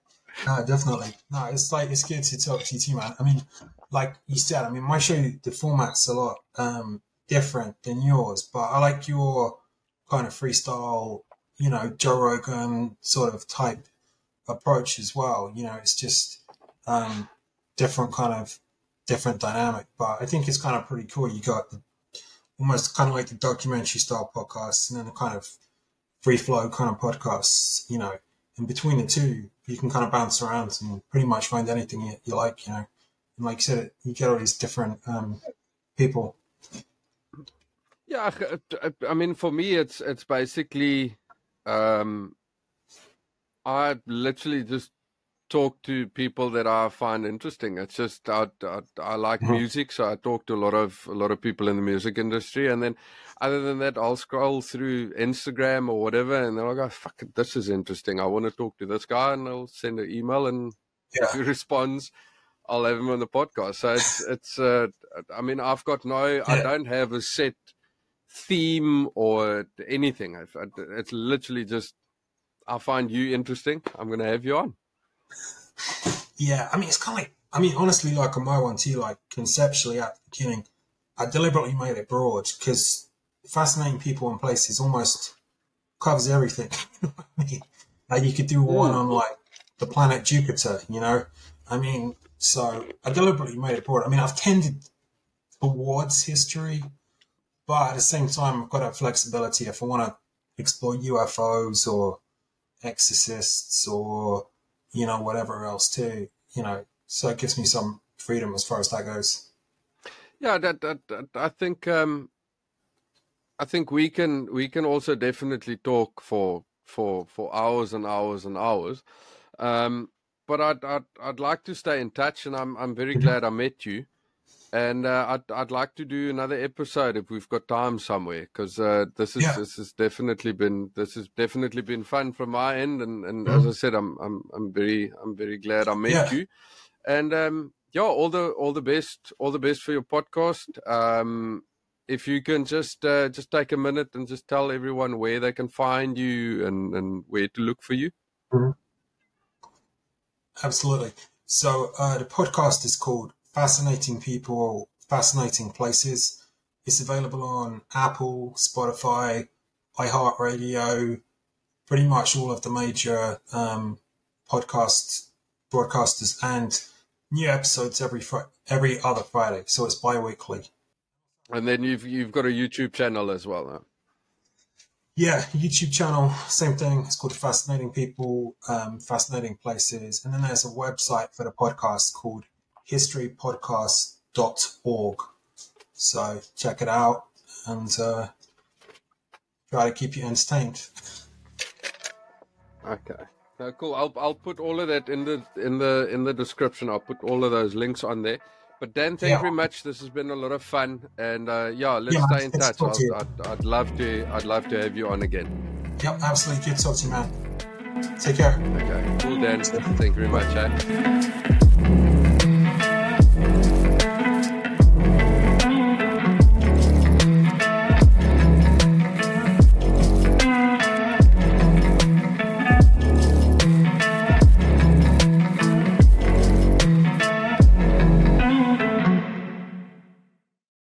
no, definitely. No, it's like it's good to talk to you too, man. I mean, like you said, I mean, my show the format's a lot um, different than yours, but I like your kind of freestyle, you know, Joe Rogan sort of type approach as well. You know, it's just um, different kind of different dynamic, but I think it's kind of pretty cool. You got the, almost kind of like the documentary style podcasts and then the kind of free flow kind of podcasts, you know, in between the two, you can kind of bounce around and pretty much find anything you, you like, you know. And like you said, you get all these different um, people. Yeah, I mean, for me, it's it's basically, um, I literally just talk to people that I find interesting. It's just I, I, I like mm-hmm. music, so I talk to a lot of a lot of people in the music industry, and then other than that, I'll scroll through Instagram or whatever, and then I'll go, "Fuck it, this is interesting. I want to talk to this guy," and I'll send an email, and yeah. if he responds, I'll have him on the podcast. So it's it's. Uh, I mean, I've got no. Yeah. I don't have a set theme or anything. It's literally just. I find you interesting. I'm going to have you on. Yeah, I mean, it's kind of like, I mean, honestly, like on my one too, like conceptually at the beginning, I deliberately made it broad because fascinating people and places almost covers everything. I mean, like you could do one hmm. on like the planet Jupiter, you know? I mean, so I deliberately made it broad. I mean, I've tended towards history, but at the same time, I've got that flexibility if I want to explore UFOs or exorcists or you know, whatever else too, you know, so it gives me some freedom as far as that goes. Yeah, that, that, that I think, um, I think we can, we can also definitely talk for, for, for hours and hours and hours. Um, but I'd, I'd, I'd like to stay in touch and I'm, I'm very mm-hmm. glad I met you. And uh, I'd I'd like to do another episode if we've got time somewhere because uh, this is Yeah. this has definitely been this has definitely been fun from my end, and, and Mhm. as I said, I'm I'm I'm very I'm very glad I met Yeah. you, and um, yeah, all the all the best all the best for your podcast. Um, if you can just uh, just take a minute and just tell everyone where they can find you and and where to look for you. Absolutely. So uh, the podcast is called Fascinating People, Fascinating Places. It's available on Apple, Spotify, iHeartRadio, pretty much all of the major um, podcast broadcasters, and new episodes every fri- every other Friday. So it's bi-weekly. And then you've you've got a YouTube channel as well. Huh? Yeah, YouTube channel, same thing. It's called Fascinating People, um, Fascinating Places. And then there's a website for the podcast called historypodcast.org. So check it out and uh, try to keep you entertained. Okay. No, cool. I'll I'll put all of that in the in the in the description. I'll put all of those links on there. But Dan, thank Yeah. you very much. This has been a lot of fun, and uh, yeah, let's Yeah, stay in touch. to. I'd, I'd, love to. I'd love to have you on again. Yep, absolutely. Good talk to you, man. Take care. Okay. Cool, Dan. Thank you very much. Eh?